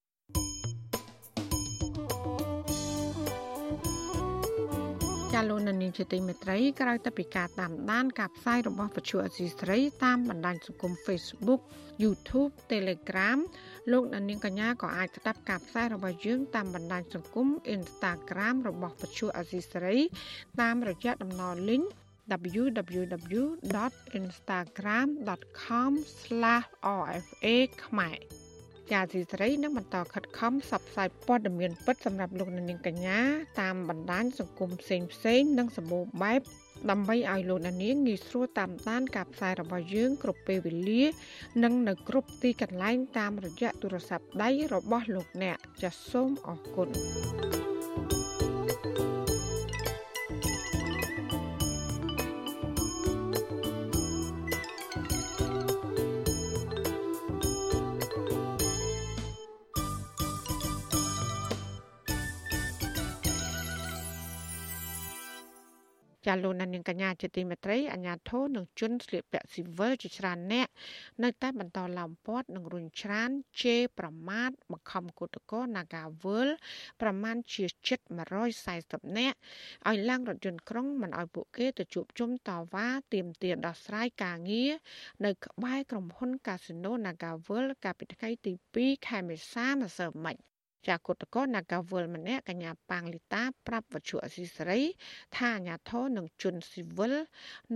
ចាលោកនាងជាទីមេត្រីក្រោយទៅពីការតាមដានការផ្សាយរបស់វិទ្យុអសីស្រីតាមបណ្ដាញសង្គម Facebook YouTube Telegram លោកនាងកញ្ញាក៏អាចស្ដាប់ការផ្សាយរបស់យើងតាមបណ្ដាញសង្គម Instagram របស់វិទ្យុអសីស្រីតាមរយៈតំណ link www.instagram.com/rfa ខ្មែរជាស៊ីស្រីនឹងបន្តខិតខំផ្សព្វផ្សាយព័ត៌មានពិតសម្រាប់លោកនាងកញ្ញាតាមបណ្ដាញសង្គមផ្សេងផ្សេងនិងសម្បូរបែបដើម្បីឲ្យលោកនាងងាយស្រួលតាមដានការផ្សាយរបស់យើងគ្រប់ពេលវេលា និងនៅគ្រប់ទីកន្លែងតាមរយៈទូរស័ព្ទដៃរបស់លោកអ្នកចាសសូមអរគុណ ចាលោកនាងកញ្ញាជាទីមេត្រីអាញាធរនឹងជន់ស្លៀកពាក់ស៊ីវិលជាច្រើនអ្នកនៅតែបន្តឡោមព័ទ្ធនិងរុញច្រានជេរប្រមាថបង្ខំគឧតកោ Nagawal ប្រមាណជាជិត140នាក់ឲ្យឡើងរថយន្តក្រុងមិនឲ្យពួកគេទៅជួបជុំតវ៉ាទាមទារដោះស្រាយការងារនៅក្បែរក្រុមហ៊ុន Casino Nagawal កាលពីថ្ងៃទី2ខែមេសាម្សិលមិញ ចាគុតកោ Nagawal ម្នាក់កញ្ញាប៉ាងលីតាប្រាប់វត្ថុអសីសេរីថាអាញាធរនឹងជន់ស៊ីវិល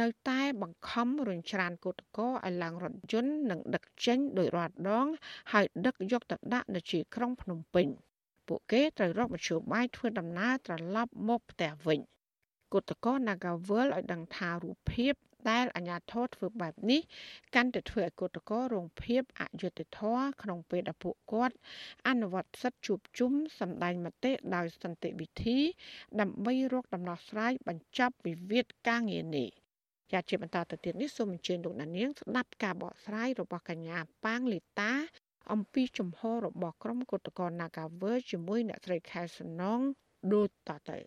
នៅតែបង្ខំរុញច្រានគុតកោឲ្យឡើងរថយន្តនិងដឹកចេញដោយរាល់ដង ហើយដឹកយកទៅដាក់នៅជាក្រុងភ្នំពេញពួកគេត្រូវរកមធ្យោបាយធ្វើដំណើរត្រឡប់មកផ្ទះវិញគុតកោ Nagawal ឲ្យដឹងថារូបភាព ដែលអាញាធរធ្វើបែបនេះកាន់តែធ្វើឲ្យគឧតកោរងភាពអយុត្តិធម៌ក្នុងពេលដែលពួកគាត់ អនុវត្តសិទ្ធិជួបជុំសម្ដែងមតិដោយសន្តិវិធី ដើម្បីរកដំណោះស្រាយបញ្ចប់វិវាទការងារនេះជាជាបន្តទៅទៀតនេះសូមអញ្ជើញលោកនាងស្ដាប់ការបកស្រាយរបស់កញ្ញាប៉ាងលីតាអំពីជំហររបស់ក្រុមគឧតកោ Nagaver ជាមួយអ្នកស្រីខែសំណងដូចតទៅ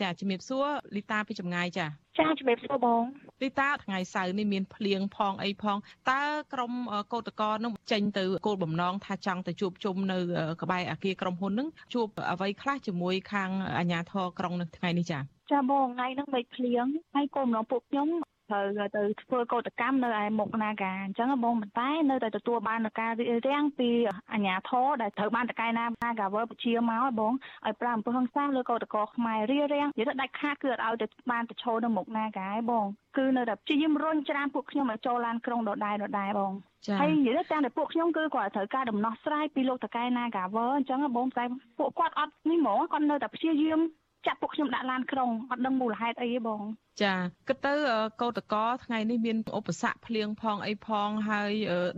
ចាជំរាបសួរលីតាពីចម្ងាយចាចាជំរាបសួរបងលីតាថ្ងៃសៅរ៍នេះមានភ្លៀងផងអីផងតើក្រុមកោតកោនឹងចេញទៅគោលបំណងថាចង់ទៅជួបជុំនៅក្បែរអគារក្រុមហ៊ុននឹងជួបអ្វីខ្លះជាមួយខាងអាជ្ញាធរក្រុងនៅថ្ងៃនេះចាចាបងថ្ងៃហ្នឹងមិនភ្លៀងហើយគោលបំណងពួកខ្ញុំ ត្រូវទៅធ្វើកោតកម្មនៅឯមុខនាការអញ្ចឹងបងប៉ុន្តែនៅតែទទួលបានការរាំងពីអាជ្ញាធរដែលត្រូវបានតកែណា Nagawer ពជាមកបងឲ្យប្រើអំពើហិង្សាលើកោតក្រខ្មែររៀបរៀងនិយាយទៅដាច់ខាតគឺអត់ឲ្យទៅបានទៅឈរនៅមុខនាការឯងបងគឺនៅតែព្យាយាមរុញច្រានពួកខ្ញុំឲ្យចូលឡានក្រុងដដែលដដែលបងហើយនិយាយទៅតាមតែពួកខ្ញុំគឺគាត់ត្រូវការដំណោះស្រាយពីលោកតកែ Nagawer អញ្ចឹងបងតែពួកគាត់អត់នេះហ្មងគាត់នៅតែព្យាយាម ចាក់ពួកខ្ញុំដាក់ឡានក្រុងអត់ដឹងមូលហេតុអីទេបង ចាគិតទៅកោតកថ្ងៃនេះមានឧបសគ្គភ្លៀងផងអីផងហើយ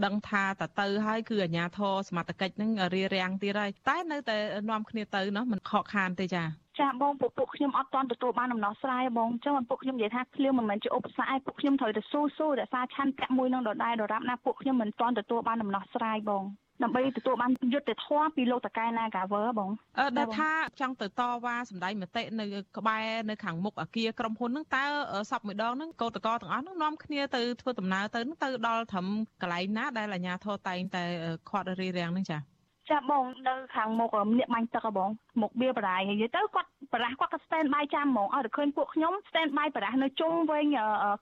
ដឹងថាតទៅហើយគឺអាញាធរសមត្ថកិច្ចនឹងរៀបរៀងទៀតហើយតែនៅតែនាំគ្នាទៅណោះមិនខកខានទេចាចាបងពួកពួកខ្ញុំអត់ទាន់ទទួលបានដំណោះស្រាយបងអញ្ចឹងពួកខ្ញុំនិយាយថាភ្លៀងមិនមែនជាឧបសគ្គឯងពួកខ្ញុំត្រូវតែស៊ូស៊ូរក្សាឆន្ទៈមួយនឹងដដែលដរាបណាពួកខ្ញុំមិនទាន់ទទួលបានដំណោះស្រាយបង ដើម្បីទទួលបានយុត្តិធម៌ពីលោកតកែ Nagawer បងអឺដែលថាចង់ទៅតវ៉ាសម្ដែងមតិនៅក្បែរនៅខាងមុខអគារក្រុមហ៊ុនហ្នឹងតើសពមួយដងហ្នឹងកោតកទាំងអស់ហ្នឹងនាំគ្នាទៅធ្វើដំណើរទៅហ្នឹងទៅដល់ត្រឹមកន្លែងណាដែលអាជ្ញាធរតែងតែខាត់រៀបរៀងហ្នឹងចាចាបងនៅខាងមុខម្នាក់បាញ់ទឹកហ៎បងមុខបៀបរាយនិយាយទៅគាត់បរះគាត់ក៏ stand by ចាំហ្មងឲ្យតែឃើញពួកខ្ញុំ stand by បរះនៅជុំវិញ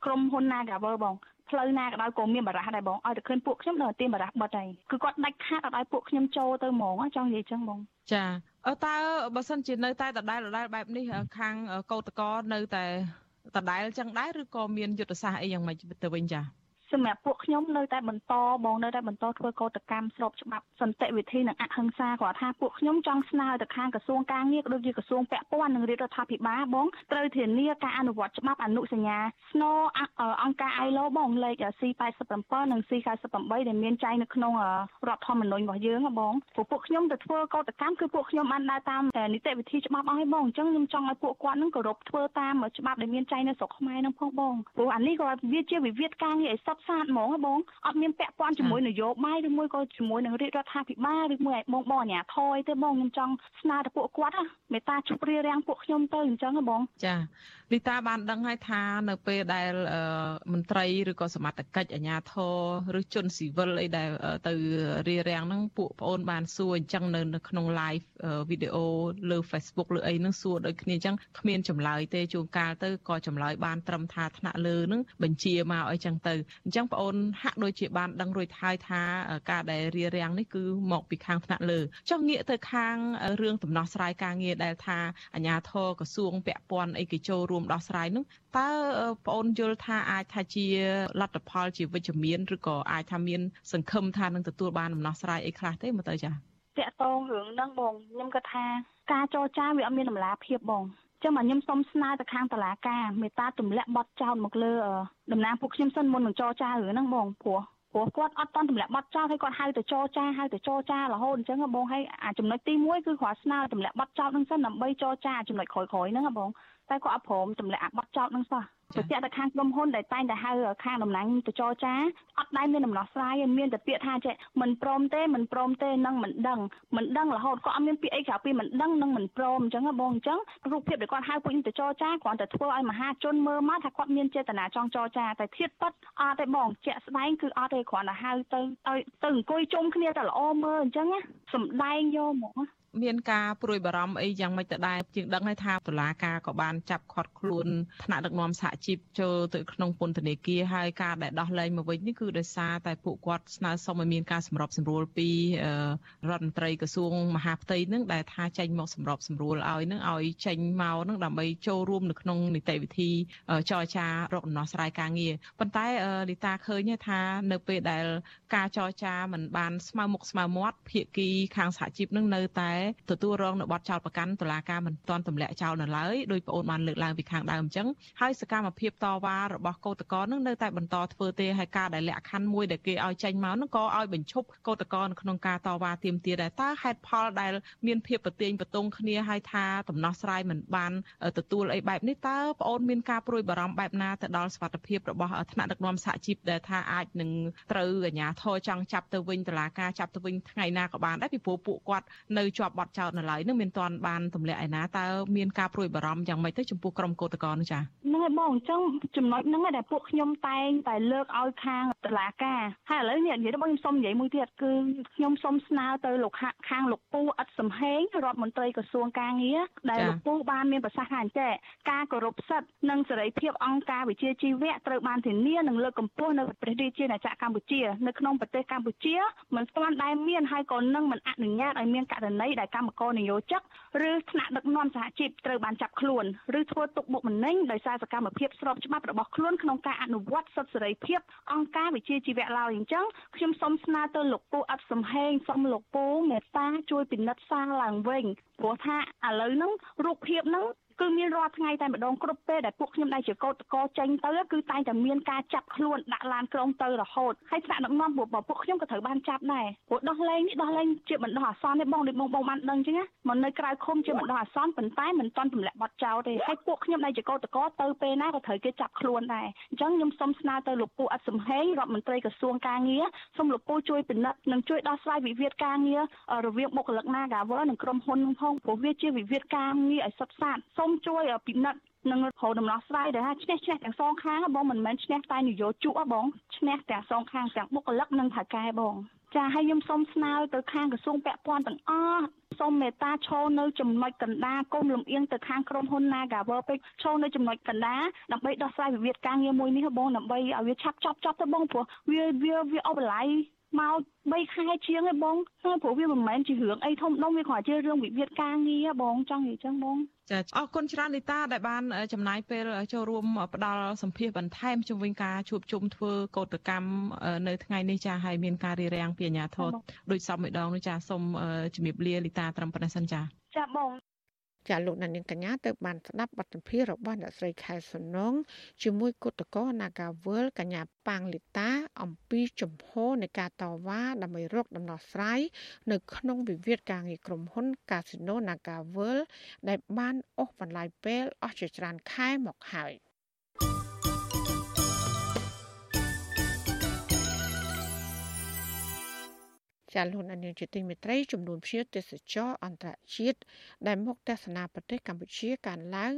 ក្រុមហ៊ុន Nagawer បង ផ្លូវណាក៏ដោយក៏មានបារះដែរបងឲ្យតែឃើញពួកខ្ញុំដល់ទីបារះបិទហើយគឺគាត់ដាច់ខាតអត់ឲ្យពួកខ្ញុំចូលទៅហ្មងចង់និយាយចឹងបងចាអើតើបើសិនជានៅតែដដែលដដែលបែបនេះខាងកោតកោនៅតែដដែលចឹងដែរឬក៏មានយុទ្ធសាស្ត្រអីយ៉ាងម៉េចទៅវិញចា សម្រាប់ពួកខ្ញុំនៅតែបន្តបងនៅតែបន្តធ្វើកោតកម្មស្របច្បាប់សន្តិវិធីនិងអហិង្សាគាត់ថាពួកខ្ញុំចង់ស្នើទៅខាងក្រសួងការងារក៏ដូចជាក្រសួងពាក់ព័ន្ធនិងរាជរដ្ឋាភិបាលបងត្រូវធានាការអនុវត្តច្បាប់អនុសញ្ញាស្នអង្គការ ILO បងលេខ C87 និង C98 ដែលមានចែងនៅក្នុងរដ្ឋធម្មនុញ្ញរបស់យើងបងព្រោះពួកខ្ញុំទៅធ្វើកោតកម្មគឺពួកខ្ញុំបានដើរតាមនីតិវិធីច្បាប់អស់ហើយបងអញ្ចឹងខ្ញុំចង់ឲ្យពួកគាត់នឹងគោរពធ្វើតាមច្បាប់ដែលមានចែងនៅស្រុកខ្មែរនឹងផងបងព្រោះអានេះក៏វាជាវិវាទការងារឲ្យសុទ្ធសាធហ្មងបងអត់មានពាក់ព័ន្ធជាមួយនយោបាយឬមួយក៏ជាមួយនឹងរាជរដ្ឋាភិបាលឬមួយឲ្យបងបងអាញាធរទេបងខ្ញុំចង់ស្នើទៅពួកគាត់មេត្តាជប់រៀបរៀងពួកខ្ញុំទៅអញ្ចឹងហ៎បងចា លីតាបានដឹងហើយថានៅពេលដែលមន្ត្រីឬក៏សមត្ថកិច្ចអាជ្ញាធរឬជនស៊ីវិលអីដែលទៅរៀបរៀងហ្នឹងពួកប្អូនបានសួរអញ្ចឹងនៅក្នុង live វីដេអូលើ Facebook លើអីហ្នឹងសួរដូចគ្នាអញ្ចឹងគ្មានចម្លើយទេជួនកាលទៅក៏ចម្លើយបានត្រឹមថាថ្នាក់លើហ្នឹងបញ្ជាមកអីចឹងទៅអញ្ចឹងប្អូនហាក់ដូចជាបានដឹងរួចហើយថាការដែលរៀបរៀងនេះគឺមកពីខាងថ្នាក់លើចុះងាកទៅខាងរឿងដំណោះស្រាយការងារដែលថាអាជ្ញាធរក្រសួងពាក់ព័ន្ធអីគេចូលរួមមដោះស្រាយនោះតើបងអូនយល់ថាអាចថាជាលទ្ធផលជាវិជ្ជមានឬក៏អាចថាមាន សង្ឃឹមថានឹងទទួលបានដំណោះស្រាយអីខ្លះទេមើលទៅចាតកតងរឿងហ្នឹងបងខ្ញុំគាត់ថាការចរចាវាអត់មានតម្លាភាពបងចឹងមកខ្ញុំសូមស្នើទៅខាងតុលាការមេត្តាទម្លាក់បទចោទមកលើតំណាងពួកខ្ញុំសិនមុននឹងចរចារឿងហ្នឹងបងព្រោះព្រោះគាត់អត់តន់ទម្លាក់បទចោលហើយគាត់ហៅទៅចរចាហៅទៅចរចារហូតអញ្ចឹងបងហើយអាចំណុចទី1គឺគាត់ស្នើទម្លាក់បទចោលហ្នឹងសិនដើម្បីចរចាចំណុចក្រោយៗហ្នឹងបងតែគាត់អត់ព្រមទម្លាក់អាបទចោលហ្នឹងសោះបញ្ជាក់ទៅខាងក្រុមហ៊ុនដែលតែងតែហៅខាងតំណាងទៅចរចាអត់ដែលមានដំណោះស្រាយទេមានតែពាក្យថាចេះមិនព្រមទេមិនព្រមទេនឹងមិនដឹងមិនដឹងរហូតគាត់អត់មានពាក្យអីក្រៅពីមិនដឹងនឹងមិនព្រមអញ្ចឹងបងអញ្ចឹងរូបភាពដែលគាត់ហៅពួកខ្ញុំទៅចរចាគ្រាន់តែធ្វើឲ្យមហាជនមើលមកថាគាត់មានចេតនាចង់ចរចាតែធៀបប៉ັດអត់ទេបងជាក់ស្ដែងគឺអត់ទេគ្រាន់តែហៅទៅឲ្យទៅអង្គុយជុំគ្នាតែល្អមើលអញ្ចឹងសំដែងយកហ្មង មានការព្រួយបារម្ភអីយ៉ាងម៉េចទៅដែរជាងដឹងហើយថាតុលាការក៏បានចាប់ឃាត់ខ្លួនថ្នាក់ដឹកនាំសហជីពចូលទៅក្នុងពន្ធនាគារហើយការដែលដោះលែងមកវិញនេះគឺដោយសារតែពួកគាត់ស្នើសុំឲ្យមានការសម្របសម្រួលពីរដ្ឋមន្ត្រីក្រសួងមហាផ្ទៃនឹងដែលថាចេញមកសម្របសម្រួលឲ្យនឹងឲ្យចេញមកនឹងដើម្បីចូលរួមនៅក្នុងនីតិវិធីចរចារកដំណោះស្រាយការងារប៉ុន្តែលីតាឃើញថានៅពេលដែលការចរចាមិនបានស្មើមុខស្មើមាត់ភាគីខាងសហជីពនឹងនៅតែទទួលរងនៅបទចោទប្រកាន់តុលាការមិនទាន់ទម្លាក់ចោលនៅឡើយដោយប្អូនបានលើកឡើងពីខាងដើមអញ្ចឹងហើយសកម្មភាពតវ៉ារបស់កោតក្រនឹងនៅតែបន្តធ្វើទេហើយការដែលលក្ខខណ្ឌមួយដែលគេឲ្យចេញមកនឹងក៏ឲ្យបញ្ឈប់កោតក្រនៅក្នុងការតវ៉ាទាមទារដែរតើហេតុផលដែលមានភាពប្រទៀងប្រទង់គ្នាហើយថាដំណោះស្រាយមិនបានទទួលអីបែបនេះតើប្អូនមានការព្រួយបារម្ភបែបណាទៅដល់សុខភាពរបស់ថ្នាក់ដឹកនាំសហជីពដែលថាអាចនឹងត្រូវអាជ្ញាធរចង់ចាប់ទៅវិញតុលាការចាប់ទៅវិញថ្ងៃណាក៏បានដែរពីព្រោះពួកគាត់នៅជាប់បទចោទនៅឡើយនឹងមានទាន់បានទម្លាក់ឯណាតើមានការព្រួយបារម្ភយ៉ាងម៉េចទៅចំពោះក្រុមកោតក្រនោះចា៎ហ្នឹងហើយបងអញ្ចឹងចំណុចហ្នឹងដែលពួកខ្ញុំតែងតែលើកឲ្យខាងតុលាការហើយឥឡូវនេះនិយាយទៅបងខ្ញុំសុំនិយាយមួយទៀតគឺខ្ញុំសុំស្នើទៅលោកខាងលោកពូអិតសំហេងរដ្ឋមន្ត្រីក្រសួងការងារដែលលោកពូបានមានប្រសាសន៍ថាអញ្ចេះការគោរពសិទ្ធិនិងសេរីភាពអង្គការវិជាជីវៈត្រូវបានធានានិងលើកកម្ពស់នៅប្រទេសរាជាណាចក្រកម្ពុជានៅក្នុងប្រទេសកម្ពុជាមិនស្ទាន់ដែលមានហើយក៏នឹងមិនអនុញ្ញាតឲ្យមានករណីដែលកម្មករនយោជកឬថ្នាក់ដឹកនាំសហជីពត្រូវបានចាប់ខ្លួនឬធ្វើទុកបុកម្នេញដោយសារសកម្មភាពស្របច្បាប់របស់ខ្លួនក្នុងការអនុវត្តសិទ្ធិសេរីភាពអង្គការវិជាជីវៈឡើយអញ្ចឹងខ្ញុំសូមស្នើទៅលោកពូអត់សំហេងសូមលោកពូមេត្តាជួយពិនិត្យសារឡើងវិញព្រោះថាឥឡូវហ្នឹងរូបភាពហ្នឹង គឺមានរាល់ថ្ងៃតែម្ដងគ្រប់ពេលដែលពួកខ្ញុំដែលជាកោតកោចេញទៅគឺតែងតែមានការចាប់ខ្លួនដាក់ឡានក្រុងទៅរហូតហើយថ្នាក់ដឹកនាំពួកពួកខ្ញុំក៏ត្រូវបានចាប់ដែរព្រោះដោះលែងនេះដោះលែងជាបណ្ដោះអាសន្នទេបងដូចបងបងបានដឹងចឹងណាមកនៅក្រៅឃុំជាបណ្ដោះអាសន្នប៉ុន្តែមិនទាន់ទម្លាក់បទចោលទេហើយពួកខ្ញុំដែលជាកោតកោទៅពេលណាក៏ត្រូវគេចាប់ខ្លួនដែរអញ្ចឹងខ្ញុំសូមស្នើទៅលោកពូអត់សំហេងរដ្ឋមន្ត្រីក្រសួងការងារសូមលោកពូជួយពិនិត្យនិងជួយដោះស្រាយវិវាទការងាររវាងបុគ្គលិក Nagavel និងក្រុមហ៊ុនផងព្រោះវាជាវិវាទការងារឲ្យសុទ្ធសាធសូមជួយពិនិត្យនឹងរហូតដំណោះស្រាយដែលថាឈ្នះឈ្នះទាំងសងខាងបងមិនមែនឈ្នះតែនយោជកបងឈ្នះទាំងសងខាងទាំងបុគ្គលិកនិងថៅកែបងចាហើយខ្ញុំសូមស្នើទៅខាងក្រសួងពាក់ព័ន្ធទាំងអស់សូមមេត្តាឈរនៅចំណុចកណ្ដាលកុំលំអៀងទៅខាងក្រុមហ៊ុន Nagawer ពេកឈរនៅចំណុចកណ្ដាលដើម្បីដោះស្រាយវិវាទការងារមួយនេះបងដើម្បីឲ្យវាឆាប់ចប់ចប់ទៅបងព្រោះវាវាវាអបលាយ មក3ខែជាងឯងបងហើយព្រោះវាមិនមែនជារឿងអីធំដុំវាគ្រាន់តែរឿងវិវាទការងារបងចង់និយាយចឹងបងចាអរគុណច្រើននីតាដែលបានចំណាយពេលចូលរួមផ្ដល់សម្ភារបន្ថែមជុំវិញការជួបជុំធ្វើកោតកម្មនៅថ្ងៃនេះចាហើយមានការរៀបរៀងពីអាជ្ញាធរដូចសពម្ដងនោះចាសូមជំរាបលាលីតាត្រឹមប៉ុណ្ណេះសិនចាចាបង ចាលោកនាងកញ្ញាទៅបានស្ដាប់បទសម្ភាសន៍របស់អ្នកស្រីខែសំណងជាមួយគុតកោនាការវលកញ្ញាប៉ាងលីតា អំពីជំហរនៃការតវ៉ាដើម្បីរកដំណោះស្រាយនៅក្នុងវិវាទការងារក្រុមហ៊ុន Casino Nagavel ដែលបានអូសបន្លាយពេលអស់ជាច្រើនខែមកហើយ។ ចាលោកនាយកជាទីមេត្រីចំនួនភ្ញៀវទេសចរអន្តរជាតិដែលមកទស្សនាប្រទេសកម្ពុជាកើនឡើង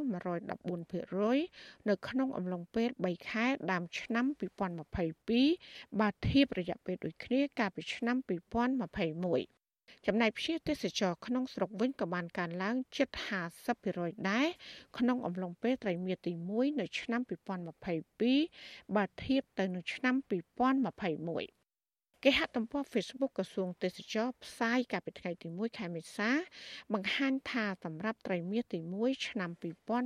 114%នៅក្នុងអំឡុងពេល3ខែដើមឆ្នាំ2022បើធៀបរយៈពេលដូចគ្នាកាលពីឆ្នាំ2021ចំណែកភ្ញៀវទេសចរក្នុងស្រុកវិញក៏បានកើនឡើងជិត50%ដែរក្នុងអំឡុងពេលត្រីមាសទី1នៅឆ្នាំ2022បើធៀបទៅនឹងឆ្នាំ2021 គេហទំព័រ Facebook ក្រសួងទេសចរផ្សាយកាលពីថ្ងៃទី1ខែមេសា បង្ហាញថាសម្រាប់ត្រីមាសទី1ឆ្នាំ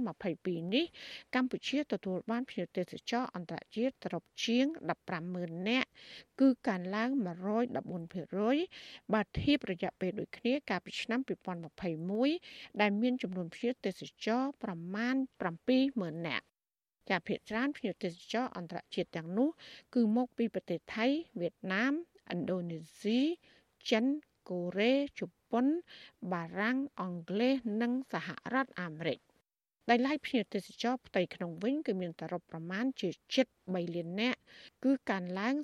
2022នេះកម្ពុជាទទួលបានភ្ញៀវទេសចរអន្តរជាតិសរុបជាង150,000នាក់គឺកើនឡើង114%បើធៀបរយៈពេលដូចគ្នាកាលពីឆ្នាំ2021ដែលមានចំនួនភ្ញៀវទេសចរប្រមាណ70,000នាក់ ចាភាគច្រើនភ្ញៀវទេសចរអន្តរជាតិទាំងនោះ គឺមកពីប្រទេសថៃវៀតណាមឥណ្ឌូនេស៊ីចិនកូរ៉េជប៉ុន បារាំងអង់គ្លេសនិងសហរដ្ឋអាមេរិកដែលឡៃភ្ញៀវទេសចរផ្ទៃក្នុងវិញគឺមានសរុបប្រមាណជាជិត3លាននាក់គឺកើនឡើង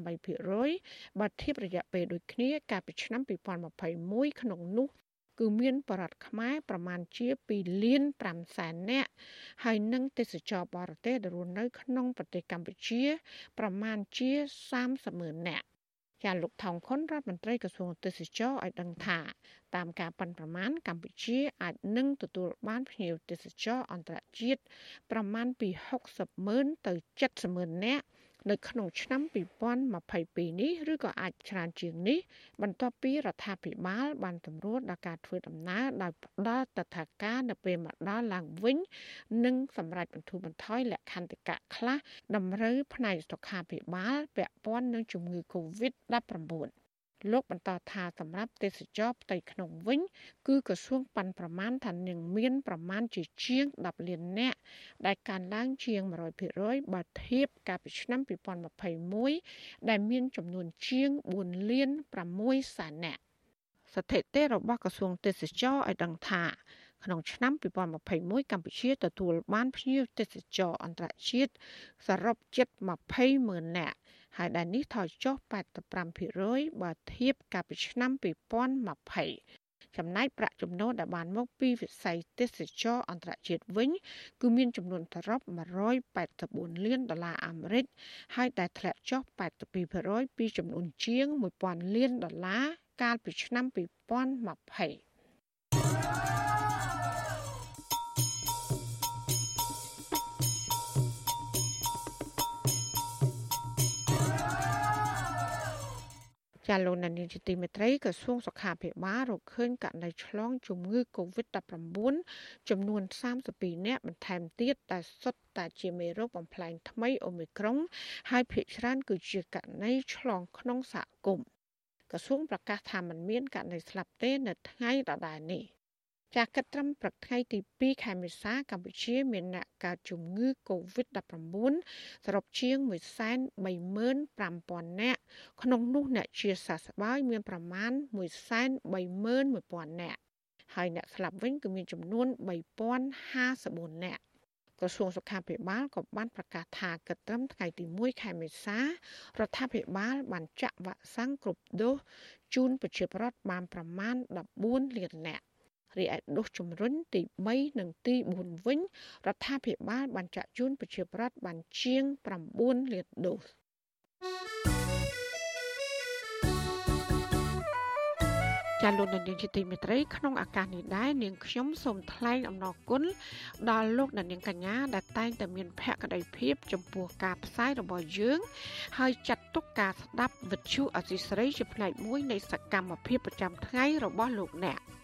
48%បើធៀបរយៈពេលដូចគ្នាកាលពីឆ្នាំ2021ក្នុងនោះ គឺមានបរិវត្តខ្មែរប្រមាណជា2លាន5សែននាក់ហើយនឹងទេសចរបរទេសដែលរស់នៅក្នុងប្រទេសកម្ពុជា ប្រមាណជា30ម៉ឺននាក់ចាលោកថោងខុនរដ្ឋមន្ត្រីក្រសួងទេសចរឲ្យដឹងថា តាមការប៉ាន់ប្រមាណកម្ពុជាអាចនឹងទទួលបានភ្ញៀវទេសចរអន្តរជាតិប្រមាណពី60ម៉ឺនទៅ70ម៉ឺននាក់ នៅក្នុងឆ្នាំ2022នេះឬក៏អាចច្រើនជាងនេះ បន្ទាប់ពីរដ្ឋាភិបាល បានទម្រួតដល់ការធ្វើដំណើរដោយផ្ដល់តថាការនៅពេលមកដល់ឡើងវិញនិងសម្រាប់បន្ធូរបន្ថយលក្ខន្តិកៈខ្លះតម្រូវផ្នែកសុខាភិបាលពាក់ព័ន្ធនឹងជំងឺ Covid-19 លោកបន្តថាសម្រាប់ទេសចរផ្ទៃក្នុងវិញ គឺក្រសួងប៉ាន់ប្រមាណថានឹងមានប្រមាណជាជាង10លាននាក់ដែលកើនឡើងជាង100%បើធៀបកាលពីឆ្នាំ2021ដែលមានចំនួនជាង4លាន6សែននាក់ស្ថិតិរបស់ក្រសួងទេសចរឲ្យដឹងថាក្នុងឆ្នាំ2021កម្ពុជាទទួលបានភ្ញៀវទេសចរអន្តរជាតិសរុបជិត20ម៉ឺននាក់ ហើយដែលនេះថយចុះ85%បើធៀបកាលពីឆ្នាំ2020ចំណែកប្រាក់ចំណូលដែលបានមកពីវិស័យទេសចរអន្តរជាតិវិញ គឺមានចំនួនសរុប184លានដុល្លារអាមេរិកហើយដែលធ្លាក់ចុះ82%ពីចំនួនជាង1000លានដុល្លារកាលពីឆ្នាំ2020 ចាលោកនានីជាទីមេត្រីក្រសួងសុខាភិបាលរកឃើញករណីឆ្លងជំងឺ Covid-19 ចំនួន32នាក់បន្ថែមទៀតដែលសុទ្ធតែជាមេរោគបំផ្លែងថ្មីអូមីក្រុង ហើយភាគច្រើនគឺជាករណីឆ្លងក្នុងសហគមន៍ក្រសួងប្រកាសថាมันមានករណីស្លាប់ទេនៅថ្ងៃដដែលនេះ ចាគិតត្រឹមព្រឹកថ្ងៃទី2ខែមេសា កម្ពុជាមានអ្នកកើតជំងឺ Covid-19 សរុបជាង135,000នាក់ក្នុងនោះអ្នកជាសះស្បើយមានប្រមាណ131,000នាក់ហើយអ្នកស្លាប់វិញគឺមានចំនួន3054នាក់ក្រសួងសុខាភិបាលក៏បានប្រកាសថាគិតត្រឹមថ្ងៃទី1ខែមេសារដ្ឋាភិបាលបានចាក់វ៉ាក់សាំងគ្រប់ដូសជូនប្រជាពលរដ្ឋបានប្រមាណ14លាននាក់ រីឯដុសជំរុញទី3និងទី4វិញរដ្ឋាភិបាលបានចាក់ជូនប្រជាពលរដ្ឋបានជាង9លានដូសចាលោកនាងជាទីមេត្រីក្នុងឱកាសនេះដែរនាងខ្ញុំសូមថ្លែងអំណរគុណដល់លោកនាងកញ្ញាដែលតែងតែមានភក្ដីភាពចំពោះការផ្សាយរបស់យើង ហើយចាត់ទុកការស្ដាប់វិទ្យុអសីស្រីជាផ្នែកមួយនៃសកម្មភាពប្រចាំថ្ងៃរបស់លោកអ្នក។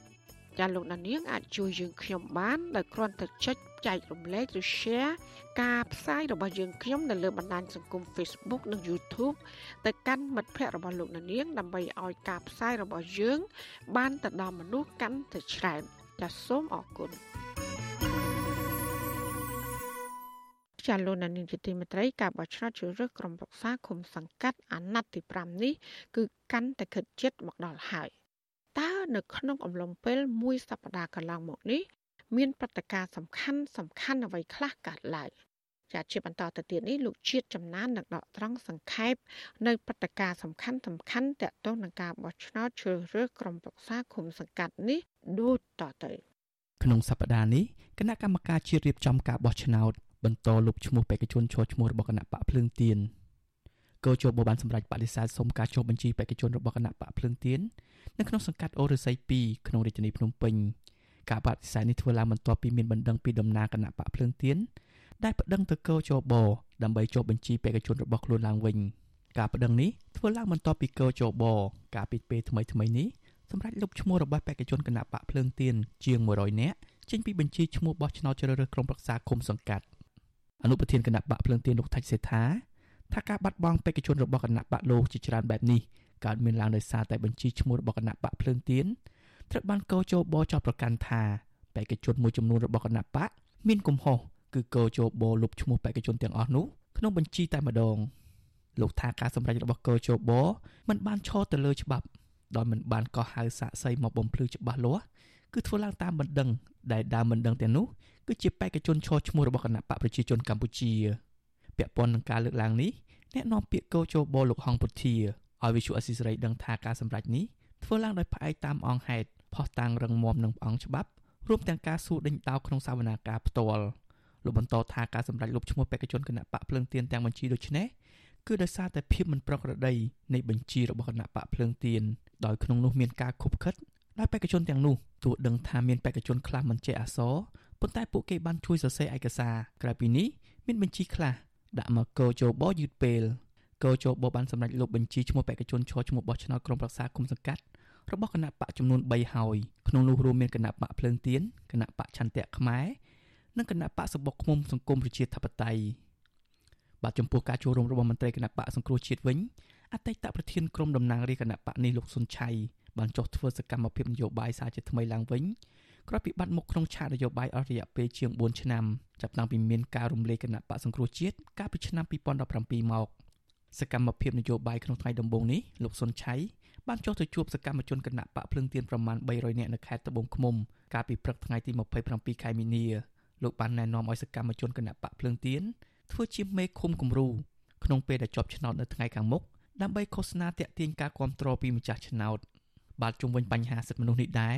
ចាលោកដានៀងអាចជួយយើងខ្ញុំបានដោយគ្រាន់តែចុចចែករំលែកឬ share ការផ្សាយរបស់យើងខ្ញុំនៅលើបណ្ដាញសង្គម Facebook និង YouTube ទៅកាន់មិត្តភ័ក្តិរបស់លោកដានៀងដើម្បីឲ្យការផ្សាយរបស់យើង បានទៅដល់មនុស្សកាន់តែច្រើនចាសសូមអរគុណចាលោកនានីជាទីមេត្រីការបោះឆ្នោតជ្រើសរើសក្រុមប្រឹក្សាគុំសង្កាត់អាណត្តិទី5នេះគឺកាន់តែខិតជិតមកដល់ហើយ តើនៅក្នុងអំឡុងពេលមួយសប្តាហ៍កន្លងមកនេះមានព្រឹត្តិការណ៍សំខាន់សំខាន់អ្វីខ្លះកើតឡើងចាជាបន្តទៅទៀតនេះលោកជាតិចំណាននឹងដកត្រង់សង្ខេបនៅព្រឹត្តិការណ៍សំខាន់សំខាន់តកតងនឹងការបោះឆ្នោតជ្រើសរើសក្រុមប្រឹក្សាឃុំសង្កាត់នេះដូចតទៅក្នុងសប្តាហ៍នេះគណៈកម្មការជាតិរៀបចំការបោះឆ្នោតបន្តលុបឈ្មោះបេក្ខជនឈរឈ្មោះរបស់គណៈបកភ្លើងទៀនកោជបបានសម្រេចបដិសេធសុំការចុះបញ្ជីបេក្ខជនរបស់គណៈបកភ្លើងទៀន នៅក្នុងសង្កាត់អូរស័យ2ក្នុងរាជធានីភ្នំពេញការបដិសេធនេះធ្វើឡើងបន្ទាប់ពីមានបណ្ដឹងពីដំណើរគណៈបកភ្លើងទៀនដែលប្តឹងទៅកោជបដើម្បីចុះបញ្ជីបេក្ខជនរបស់ខ្លួនឡើងវិញការប្តឹងនេះធ្វើឡើងបន្ទាប់ពីកោជបការពីពេលថ្មីថ្មីនេះសម្រាប់លុបឈ្មោះរបស់បេក្ខជនគណៈបកភ្លើងទៀនជាង100នាក់ចេញពីបញ្ជីឈ្មោះបោះឆ្នោតជ្រើសរើសក្រុមប្រឹក្សាគុំសង្កាត់អនុប្រធានគណៈបកភ្លើងទៀនលោកថាច់សេថាថាការបាត់បង់បេក្ខជនរបស់គណៈបកលោកជាច្រើនបែបនេះ កើតមានឡើងដោយសារតែបញ្ជីឈ្មោះរបស់គណៈបកភ្លើងទៀនត្រូវបានកោជបចោទប្រកាន់ថាបេក្ខជនមួយចំនួនរបស់គណៈបកមានកំហុសគឺកោជបលុបឈ្មោះបេក្ខជនទាំងអស់នោះក្នុងបញ្ជីតែម្ដងលោកថាការសម្រេចរបស់កោជបមិនបានឈរទៅលើច្បាប់ដោយមិនបានកោះហៅសាកសីមកបំភ្លឺច្បាស់លាស់គឺធ្វើឡើងតាមបណ្ដឹងដែលដើមបណ្ដឹងទាំងនោះគឺជាបេក្ខជនឈរឈ្មោះរបស់គណៈបកប្រជាជនកម្ពុជាពាក់ព័ន្ធនឹងការលើកឡើងនេះអ្នកនាំពាក្យកោជបលោកហងពុធា ឲ្យវិសុអស៊ីសេរីដឹងថាការសម្រេចនេះធ្វើឡើងដោយផ្អែកតាមអង្គហេតុផុសតាំងរឹងមាំនឹងអង្គច្បាប់រួមទាំងការសួរដេញដោលក្នុងសវនាការផ្ទាល់លោកបន្តថាការសម្រេចលុបឈ្មោះបេក្ខជនគណៈបកភ្លើងទៀនទាំងបញ្ជីដូចនេះគឺដោយសារតែភាពមិនប្រក្រតីនៃបញ្ជីរបស់គណៈបកភ្លើងទៀនដោយក្នុងនោះមានការខុបខិតដោយបេក្ខជនទាំងនោះទោះដឹងថាមានបេក្ខជនខ្លះមិនចេះអក្សរប៉ុន្តែពួកគេបានជួយសរសេរឯកសារក្រៅពីនេះមានបញ្ជីខ្លះដាក់មកកោជបយឺតពេល កោជបបានសម្រេចលុបបញ្ជីឈ្មោះបេក្ខជនឈរឈ្មោះបោះឆ្នោតក្រុមប្រឹក្សាគុំសង្កាត់របស់គណៈបកចំនួន3ហើយក្នុងនោះរួមមានគណៈបកភ្លើងទៀនគណៈបកឆន្ទៈខ្មែរនិងគណៈបកសបុកឃុំសង្គមប្រជាធិបតេយ្យបាទចំពោះការចូលរួមរបស់មន្ត្រីគណៈបកសង្គ្រោះជាតិវិញអតីតប្រធានក្រុមតំណាងរាជគណៈបកនេះលោកស៊ុនឆៃបានចុះធ្វើសកម្មភាពនយោបាយសារជាថ្មីឡើងវិញក្រោយពីបាត់មុខក្នុងឆាកនយោបាយអស់រយៈពេលជាង4ឆ្នាំចាប់តាំងពីមានការរំលាយគណៈបកសង្គ្រោះជាតិកាលពីឆ្នាំ2017មក សកម្មភាពនយោបាយក្នុងថ្ងៃដំបូងនេះលោកសុនឆៃបានចុះទៅជួបសកម្មជនគណៈបកភ្លឹងទៀនប្រមាណ300នាក់នៅខេត្តត្បូងឃ្មុំកាលពីព្រឹកថ្ងៃទី27ខែមីនាលោកបានណែនាំឲ្យសកម្មជនគណៈបកភ្លឹងទៀនធ្វើជាមេឃុំគំរូក្នុងពេលដែលជាប់ឆ្នោតនៅថ្ងៃខាងមុខដើម្បីឃោសនាតាក់ទាញការគ្រប់គ្រងពីម្ចាស់ឆ្នោតបាទជុំវិញបញ្ហាសិទ្ធិមនុស្សនេះដែរ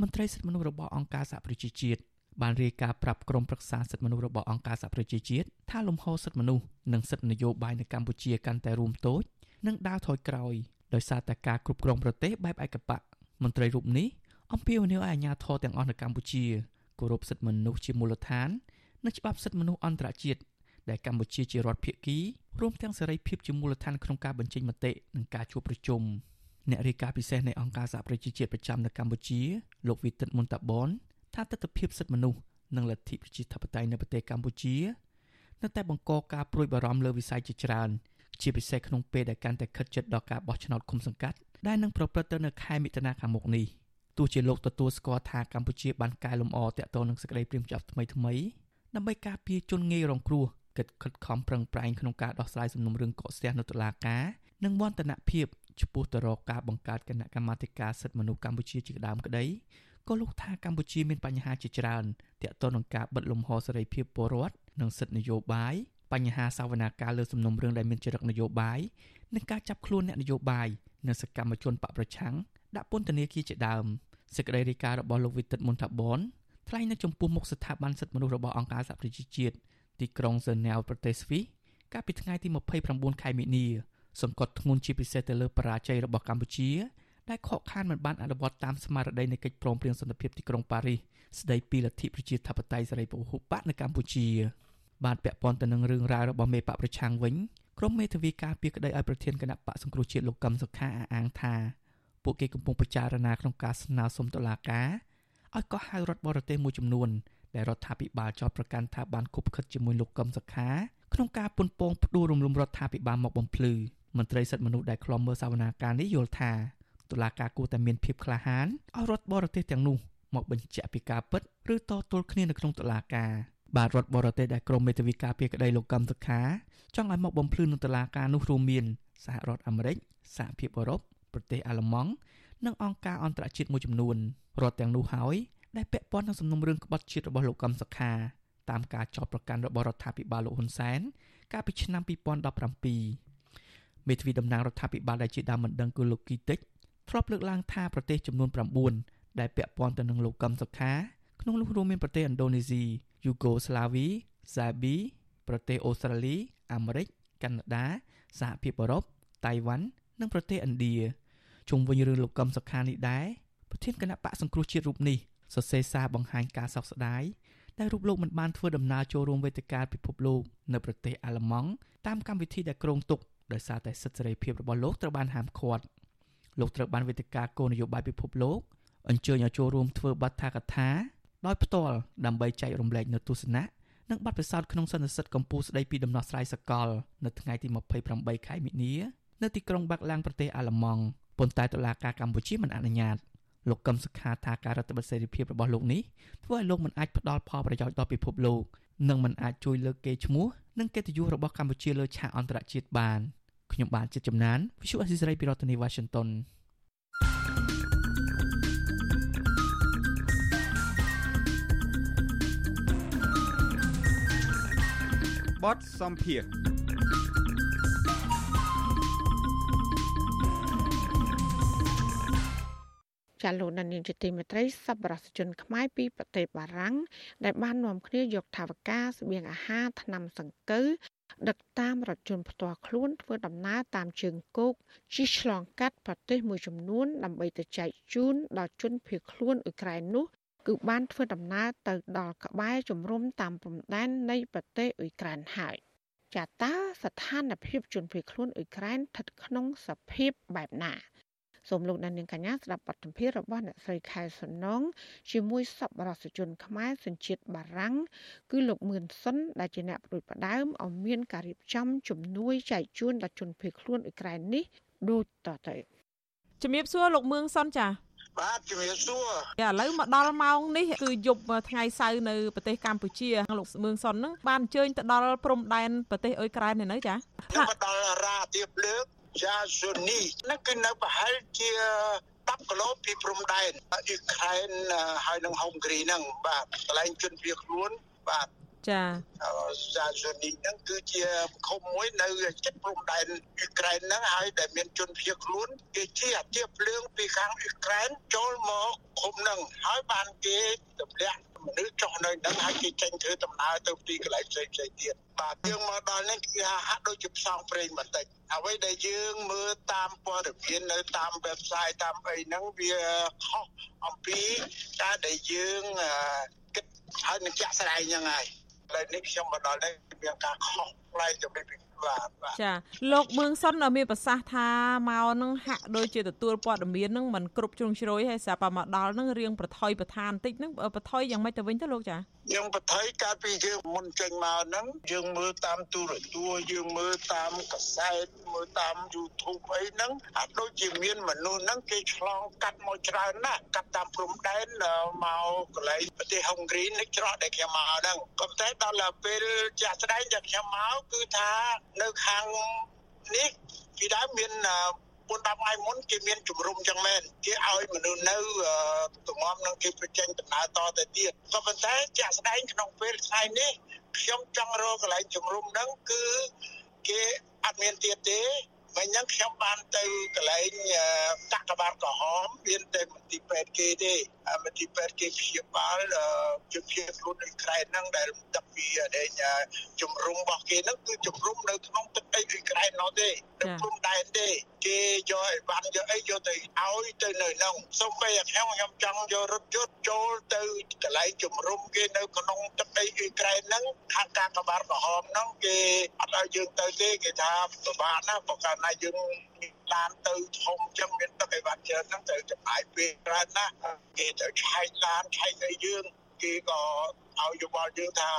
មន្ត្រីសិទ្ធិមនុស្សរបស់អង្គការសហប្រជាជាតិ បានរាយការណ៍ប្រាប់ក្រុមប្រឹក្សាសិទ្ធិមនុស្សរបស់អង្គការសហប្រជាជាតិថាលំហសិទ្ធិមនុស្សនិងសិទ្ធិនយោបាយនៅកម្ពុជាកាន់តែរួមតូចនិងដើរថយក្រោយដោយសារតែការគ្រប់គ្រងប្រទេសបែបឯកបកមន្ត្រីរូបនេះអំពាវនាវឲ្យអាជ្ញាធរទាំងអស់នៅកម្ពុជាគោរពសិទ្ធិមនុស្សជាមូលដ្ឋាននិងច្បាប់សិទ្ធិមនុស្សអន្តរជាតិដែលកម្ពុជាជារដ្ឋភាគីរួមទាំងសេរីភាពជាមូលដ្ឋានក្នុងការបញ្ចេញមតិនិងការជួបប្រជុំអ្នករាយការណ៍ពិសេសនៃអង្គការសហប្រជាជាតិប្រចាំនៅកម្ពុជាលោកវិទិតមុនតាបន ថាទស្សនវិជ្ជាសិទ្ធិមនុស្សនិងលទ្ធិប្រជាធិបតេយ្យនៅប្រទេសកម្ពុជានៅតែបង្កការព្រួយបារម្ភលើវិស័យជាច្រើន ជាពិសេសក្នុងពេលដែលកាន់តែខិតជិតដល់ការបោះឆ្នោតគុំសង្កាត់ដែលនឹងប្រព្រឹត្តទៅនៅខែមិថុនាខាងមុខនេះទោះជាលោកទទួលស្គាល់ថាកម្ពុជាបានកែលម្អតាក់ទងនឹងសេចក្តីព្រាងច្បាប់ថ្មីថ្មីដើម្បីការពារជនងាយរងគ្រោះកិត្តខិតខំប្រឹងប្រែងក្នុងការដោះស្រាយសំណុំរឿងកកស្ទះនៅតុលាការនិងវឌ្ឍនភាពចំពោះទៅរកការបង្កើតគណៈកម្មាធិការសិទ្ធិមនុស្សកម្ពុជាជាដើមក្តី ក៏លោកថាកម្ពុជាមានបញ្ហាជាច្រើនទាក់ទងនឹងការបិទលំហសេរីភាពពលរដ្ឋនិងសិទ្ធិនយោបាយបញ្ហាសាវនាការលើសំណុំរឿងដែលមានចរិតនយោបាយនិងការចាប់ខ្លួនអ្នកនយោបាយនិងសកម្មជនបកប្រឆាំងដាក់ពន្ធនាគារជាដើមសេចក្តីរាយការណ៍របស់លោកវិទិតមុនថាបនថ្លែងនៅចំពោះមុខស្ថាប័នសិទ្ធិមនុស្សរបស់អង្គការសហប្រជាជាតិទីក្រុងហ្សឺណែវប្រទេសស្វីសកាលពីថ្ងៃទី29ខែមិនិនាសង្កត់ធ្ងន់ជាពិសេសទៅលើបរាជ័យរបស់កម្ពុជា ដែលខកខានមិនបានអនុវត្តតាមស្មារតីនៃកិច្ចព្រមព្រៀងសន្តិភាពទីក្រុងប៉ារីសស្តីពីលទ្ធិប្រជាធិបតេយ្យសេរីពហុបកនៅកម្ពុជាបានពាក់ព័ន្ធទៅនឹងរឿងរ៉ាវរបស់មេបកប្រឆាំងវិញក្រុមមេធាវីការពីក្តីឲ្យប្រធានគណៈបកសង្គ្រោះជាតិលោកកឹមសុខាអះអាងថាពួកគេកំពុងពិចារណាក្នុងការស្នើសុំតុលាការឲ្យកោះហៅរដ្ឋបរទេសមួយចំនួនដែលរដ្ឋាភិបាលចោទប្រកាន់ថាបានគប់ខិតជាមួយលោកកឹមសុខាក្នុងការពុនពងផ្ដួលរំលំរដ្ឋាភិបាលមកបំភ្លឺមន្ត្រីសិទ្ធិមនុស្សដែលខ្លំមើលសវនាការនេះយល់ថា តុលាការគួរតែមានភាពក្លាហានឲ្យរដ្ឋបរទេសទាំងនោះមកបញ្ជាក់ពីការពិតឬតទល់គ្នានៅក្នុងតុលាការបាទរដ្ឋបរទេសដែលក្រមមេធាវីការពារក្តីលោកកម្មសុខាចង់ឲ្យមកបំភ្លឺនឹងតុលាការនោះរួមមានសហរដ្ឋអាមេរិកសហភាពអឺរ៉ុបប្រទេសអាល្លឺម៉ង់និងអង្គការអន្តរជាតិមួយចំនួនរដ្ឋទាំងនោះហើយដែលពាក់ព័ន្ធនឹងសំណុំរឿងក្បត់ជាតិរបស់លោកកម្មសុខាតាមការចោទប្រកាន់របស់រដ្ឋាភិបាលលោកហ៊ុនសែនកាលពីឆ្នាំ2017មេធាវីតំណាងរដ្ឋាភិបាលដែលជាដើមមិនដឹងគឺលោកគីតិច ធ្លាប់លើកឡើងថាប្រទេសចំនួន9ដែលពាក់ព័ន្ធទៅនឹងលោកកឹមសុខាក្នុងនោះរួមមានប្រទេសឥណ្ឌូនេស៊ីយូហ្គោស្លាវីហ្សាប៊ីប្រទេសអូស្ត្រាលីអាមេរិកកាណាដាសហភាពអឺរ៉ុបតៃវ៉ាន់និងប្រទេសឥណ្ឌាជុំវិញរឿងលោកកឹមសុខានេះដែរប្រធានគណៈបកសង្គ្រោះជាតិរូបនេះសរសេរសារបង្ហាញការសោកស្ដាយដែលរូបលោកមិនបានធ្វើដំណើរចូលរួមវេទិកាពិភពលោកនៅប្រទេសអាល្លឺម៉ង់តាមកម្មវិធីដែលគ្រោងទុកដោយសារតែសិទ្ធិសេរីភាពរបស់លោកត្រូវបានហាមឃាត់ លោកត្រូវបានវេទិកាគោលនយោបាយពិភពលោកអញ្ជើញឲ្យចូលរួមធ្វើបទថាកថាដោយផ្ទាល់ដើម្បីចែករំលែកនូវទស្សនៈនិងបទពិសោធន៍ក្នុងសន្និសីទកម្ពុជាស្ដីពីដំណោះស្រាយសកលនៅថ្ងៃទី28ខែមីនានៅទីក្រុងបាក់ឡាំងប្រទេសអាល្លឺម៉ង់ប៉ុន្តែតុលាការកម្ពុជាមិនអនុញ្ញាតលោកកឹមសុខាថាការរដ្ឋបិទសេរីភាពរបស់លោកនេះធ្វើឲ្យលោកមិនអាចផ្ដល់ផលប្រយោជន៍ដល់ពិភពលោកនិងមិនអាចជួយលើកកេរ្តិ៍ឈ្មោះនិងកិត្តិយសរបស់កម្ពុជាលើឆាកអន្តរជាតិបាន ខ្ញុំបានចិត្តចំណាន Visual Assisray ពីរដ្ឋធានី Washington បតសំភារចាលោកនានីជាទីមេត្រីសប្បុរសជនខ្មែរពីប្រទេសបារាំងដែលបាននាំគ្នាយកថវិកាស្បៀងអាហារថ្នាំសង្កូវ ដឹកតាមរថយន្តផ្ទាល់ខ្លួនធ្វើដំណើរតាមជើងគោកជិះឆ្លងកាត់ប្រទេសមួយចំនួនដើម្បីទៅចែកជូនដល់ជនភៀសខ្លួនអ៊ុយក្រែននោះគឺបានធ្វើដំណើរទៅដល់ក្បែរជំរំតាមព្រំដែននៃប្រទេសអ៊ុយក្រែនហើយចាតើស្ថានភាពជនភៀសខ្លួនអ៊ុយក្រែនស្ថិតក្នុងសភាពបែបណា សូមលោកអ្នកនាងកញ្ញាស្ដាប់បទសម្ភាសន៍របស់អ្នកស្រីខែសំណងជាមួយសប្បុរសជនខ្មែរសញ្ជាតិបារាំងគឺលោកមឿនសុនដែលជាអ្នកប្រួយផ្ដើមឲ្យមានការរៀបចំជំនួយចែកជូនដល់ជនភៀសខ្លួនអ៊ុយក្រែននេះដូចតទៅជំរាបសួរលោកមឿងសុនចាបាទជំរាបសួរឥឡូវមកដល់ម៉ោងនេះគឺយប់ថ្ងៃសៅរ៍នៅប្រទេសកម្ពុជាលោកមឿងសុនហ្នឹងបានអញ្ជើញទៅដល់ព្រំដែនប្រទេសអ៊ុយក្រែននៅចាមកដល់រ៉ាទៀបលើក យ៉ាស៊ូនីនោះគឺនៅប្រហែលជា10គីឡូពីព្រំដែនអ៊ុយក្រែនហើយនិងហុងគ្រីហ្នឹងបាទកន្លែងជនភៀសខ្លួនបាទចាសាស៊ូនីហ្នឹងគឺជាឃុំមួយនៅជិតព្រំដែនអ៊ុយក្រែនហ្នឹងហើយដែលមានជនភៀសខ្លួនគេជាអាជាភ្លើងពីខាងអ៊ុយក្រែនចូលមកឃុំហ្នឹងហើយបានគេទម្លាក់ មនុស្សចុះនៅហ្នឹងហើយគេចេញធ្វើដំណើរទៅទីកន្លែងផ្សេងផ្សេងទៀតបាទយើងមកដល់នេះគឺហាក់ដូចជាផ្សងព្រេងបន្តិចអ្វីដែលយើងមើលតាមព័ត៌មាននៅតាម website តាមអីហ្នឹងវាខុសអំពីការដែលយើងគិតហើយនឹងចាក់ស្ដែងហ្នឹងហើយឥឡូវនេះខ្ញុំមកដល់នេះមានការខុសប្លែកទៅពី បាទចាលោកមឿងសុនមានប្រសាសន៍ថាមកនឹងហាក់ដូចជាទទួលព័ត៌មាននឹងមិនគ្រប់ជ្រុងជ្រោយហើយស្រាប់តែមកដល់នឹងរៀងប្រថុយប្រឋានបន្តិចនឹងប្រថុយយ៉ាងម៉េចទៅវិញទៅលោកចាយើងប្រថុយកាលពីយើងមុនចេញមកហ្នឹងយើងមើលតាមទូរទស្សន៍យើងមើលតាមកសែតមើលតាម YouTube អីហ្នឹងអាចដូចជាមានមនុស្សហ្នឹងគេឆ្លងកាត់មកច្រើនណាស់កាត់តាមព្រំដែនមកកន្លែងប្រទេសហុងគ្រីនេះច្រកដែលខ្ញុំមកហ្នឹងក៏តែដល់ពេលជាក់ស្ដែងដែលខ្ញុំមកគឺថានៅខាងនេះពីដើមមាន4 10ថ្ងៃមុនគេមានជំរុំចឹងមែនគេឲ្យមនុស្សនៅទំមនឹងគេបញ្ចេញដំណើរតទៅទៀតក៏ប៉ុន្តែជាក់ស្ដែងក្នុងពេលថ្ងៃនេះខ្ញុំចង់រកកន្លែងជំរុំហ្នឹងគឺគេអត់មានទៀតទេវិញហ្នឹងខ្ញុំបានទៅកន្លែងកាកបាទក្រហមមានតែមន្ទីរពេទ្យគេទេ មន្ទីរពេទ្យគេព្យាបាលជំនាញខ្លួនអ៊ុយក្រែនហ្នឹងដែលដឹកពីដែលជំរុំរបស់គេហ្នឹងគឺជំរុំនៅក្នុងទឹកដីអ៊ុយក្រែននោះទេនៅព្រំដែនទេគេយកអីបានយកអីយកទៅឲ្យទៅនៅហ្នឹងសូម្បីតែខ្ញុំខ្ញុំចង់យករថយន្តចូលទៅកន្លែងជំរុំគេនៅក្នុងទឹកដីអ៊ុយក្រែនហ្នឹងខាងការកបាតក្រហមហ្នឹងគេអត់ឲ្យយើងទៅទេគេថាពិបាកណាស់បើកាលណាយើង ឡានទៅធំចឹងមានទឹកអីវ៉ាន់ច្រើនហ្នឹងទៅចំណាយពេលច្រើនណាស់គេទៅឆែកឡានឆែកអីយើងគេក៏ឲ្យយោបល់យើងថា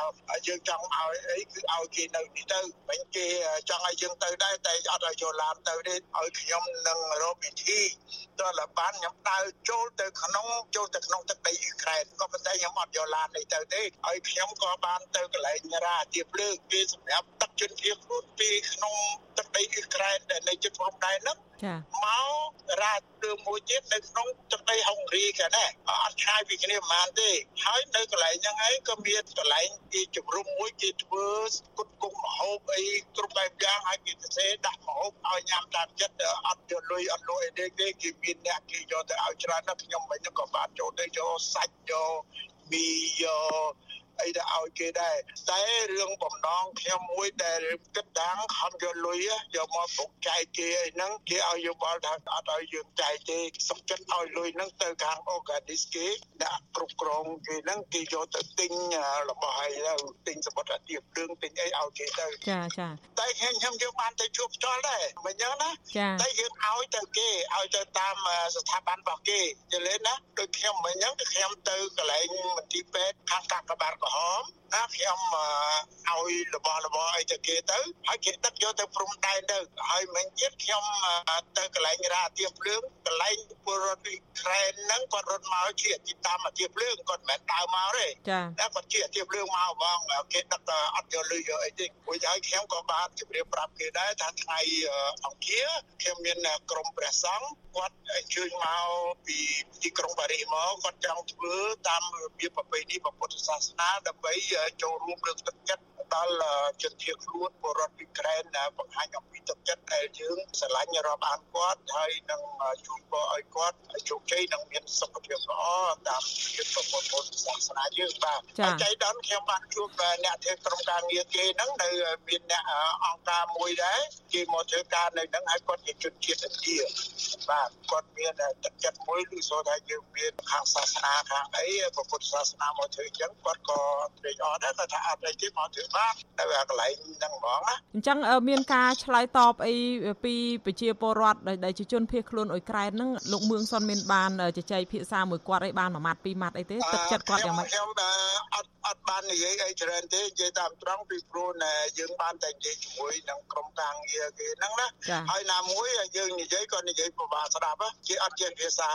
យើងចង់ឲ្យអីគឺឲ្យគេនៅនេះទៅវិញគេចង់ឲ្យយើងទៅដែរតែអត់ឲ្យចូលឡានទៅទេឲ្យខ្ញុំនឹងរកវិធីតើលបានខ្ញុំដើរចូលទៅក្នុងចូលទៅក្នុងទឹកដីអ៊ុយក្រែនក៏ប៉ុន្តែខ្ញុំអត់យកឡាននេះទៅទេឲ្យខ្ញុំក៏បានទៅកន្លែងរ៉ាជាភ្លើងគេសម្រាប់ ទឹកត់ជនភៀសខ្លួនពីក្នុងទឹកដីអ៊ុយក្រែនដែលនៅជិតព្រំដែនហ្នឹងចាមករ៉ារឿងមួយទៀតនៅក្នុងទឹកដីហុងរីក៏ដែរអត់ឆ្ងាយពីគ្នាប្រហែលទេហើយនៅកន្លែងហ្នឹងឯងក៏មានកន្លែងគេជំរុំមួយគេធ្វើគុតគុំមហូបអីគ្រប់បែបយ៉ាងហើយគេទៅសេដាក់មហូបឲ្យញ៉ាំតាមចិត្តអត់យកលុយអត់លុយអីទេគេមានអ្នកគេយកទៅឲ្យច្រើនណាស់ខ្ញុំវិញក៏បានចូលទៅយកសាច់យកមីយក អីទៅឲ្យគេដែរតែរឿងបំណងខ្ញុំមួយដែលគិតតាំងខំយកលុយយកមកពុកចែកគេអីហ្នឹងគេឲ្យយោបល់ថាអត់ឲ្យយើងចែកទេសុខចិត្តឲ្យលុយហ្នឹងទៅខាង organis គេដាក់គ្រប់គ្រងគេហ្នឹងគេយកទៅទិញរបស់ឲ្យទៅទិញសម្បត្តិអាទៀបលឿងទិញអីឲ្យគេទៅចាចាតែខ្ញុំខ្ញុំយកបានទៅជួបផ្ទាល់ដែរមិនចឹងណាតែយើងឲ្យទៅគេឲ្យទៅតាមស្ថាប័នរបស់គេយល់ទេណាដូចខ្ញុំមិនចឹងគឺខ្ញុំទៅកន្លែងមន្ទីរពេទ្យខាងកាកបាទក្រ ហមណាខ្ញុំឲ្យរបស់របស់អីទៅគេទៅហើយគេដឹកយកទៅព្រំដែនទៅហើយមិញទៀតខ្ញុំទៅកន្លែងរាទៀបភ្លើងកន្លែងពលរដ្ឋអ៊ុយក្រែនហ្នឹងគាត់រត់មកជាទីតាមអាទៀបភ្លើងគាត់មិនមែនដើរមកទេចាតែគាត់ជាអាទៀបភ្លើងមកបងគេដឹកអត់យកលុយយកអីទេព្រោះហើយខ្ញុំក៏បានជម្រាបប្រាប់គេដែរថាថ្ងៃអង្គារខ្ញុំមានក្រុមព្រះសង្ឃគាត់អញ្ជើញមកពីទីក្រុងប៉ារីសមកគាត់ចង់ធ្វើតាមរបៀបប្រពៃណីពុទ្ធសាសនាដើម្បីចូលរួមលើកទឹកចិត្ត ដល់ជនភៀសខ្លួនពលរដ្ឋអ៊ុយក្រែនបង្ហាញអំពីទឹកចិត្តដែលយើងស្រឡាញ់រាប់អានគាត់ហើយនឹងជួយបឲ្យគាត់ជោគជ័យនិងមានសុខភាពល្អតាមជាប្រពន្ធសាសនាយើងបាទចៃដន្យខ្ញុំបានជួបអ្នកធ្វើក្រុមការងារគេហ្នឹងនៅមានអ្នកអង្គការមួយដែរគេមកធ្វើការនៅហ្នឹងហើយគាត់ជាជនជាតិឥណ្ឌាបាទគាត់មានទឹកចិត្តមួយឬសូថាយើងមានខាងសាសនាខាងអីពុទ្ធសាសនាមកធ្វើអញ្ចឹងគាត់ក៏ត្រេកអរដែរគាត់ថាអត់អីទេមកធ្វើបាទនៅកន្លែងហ្នឹងហ្មងណាអញ្ចឹងមានការឆ្លើយតបអីពីប្រជាពលរដ្ឋដែលជាជនភៀសខ្លួនអ៊ុយក្រែនហ្នឹងលោកមឿងសុនមានបានជជែកភាសាមួយគាត់អីបានមួយម៉ាត់ពីរម៉ាត់អីទេទឹកចិត្តគាត់យ៉ាងម៉េចខ្ញុំអត់អត់បាននិយាយអីច្រើនទេនិយាយតាមត្រង់ពីព្រោះយើងបានតែនិយាយជាមួយនឹងក្រុមការងារគេហ្នឹងណាហើយណាមួយយើងនិយាយក៏និយាយពិបាកស្ដាប់គេអត់ចេះភាសា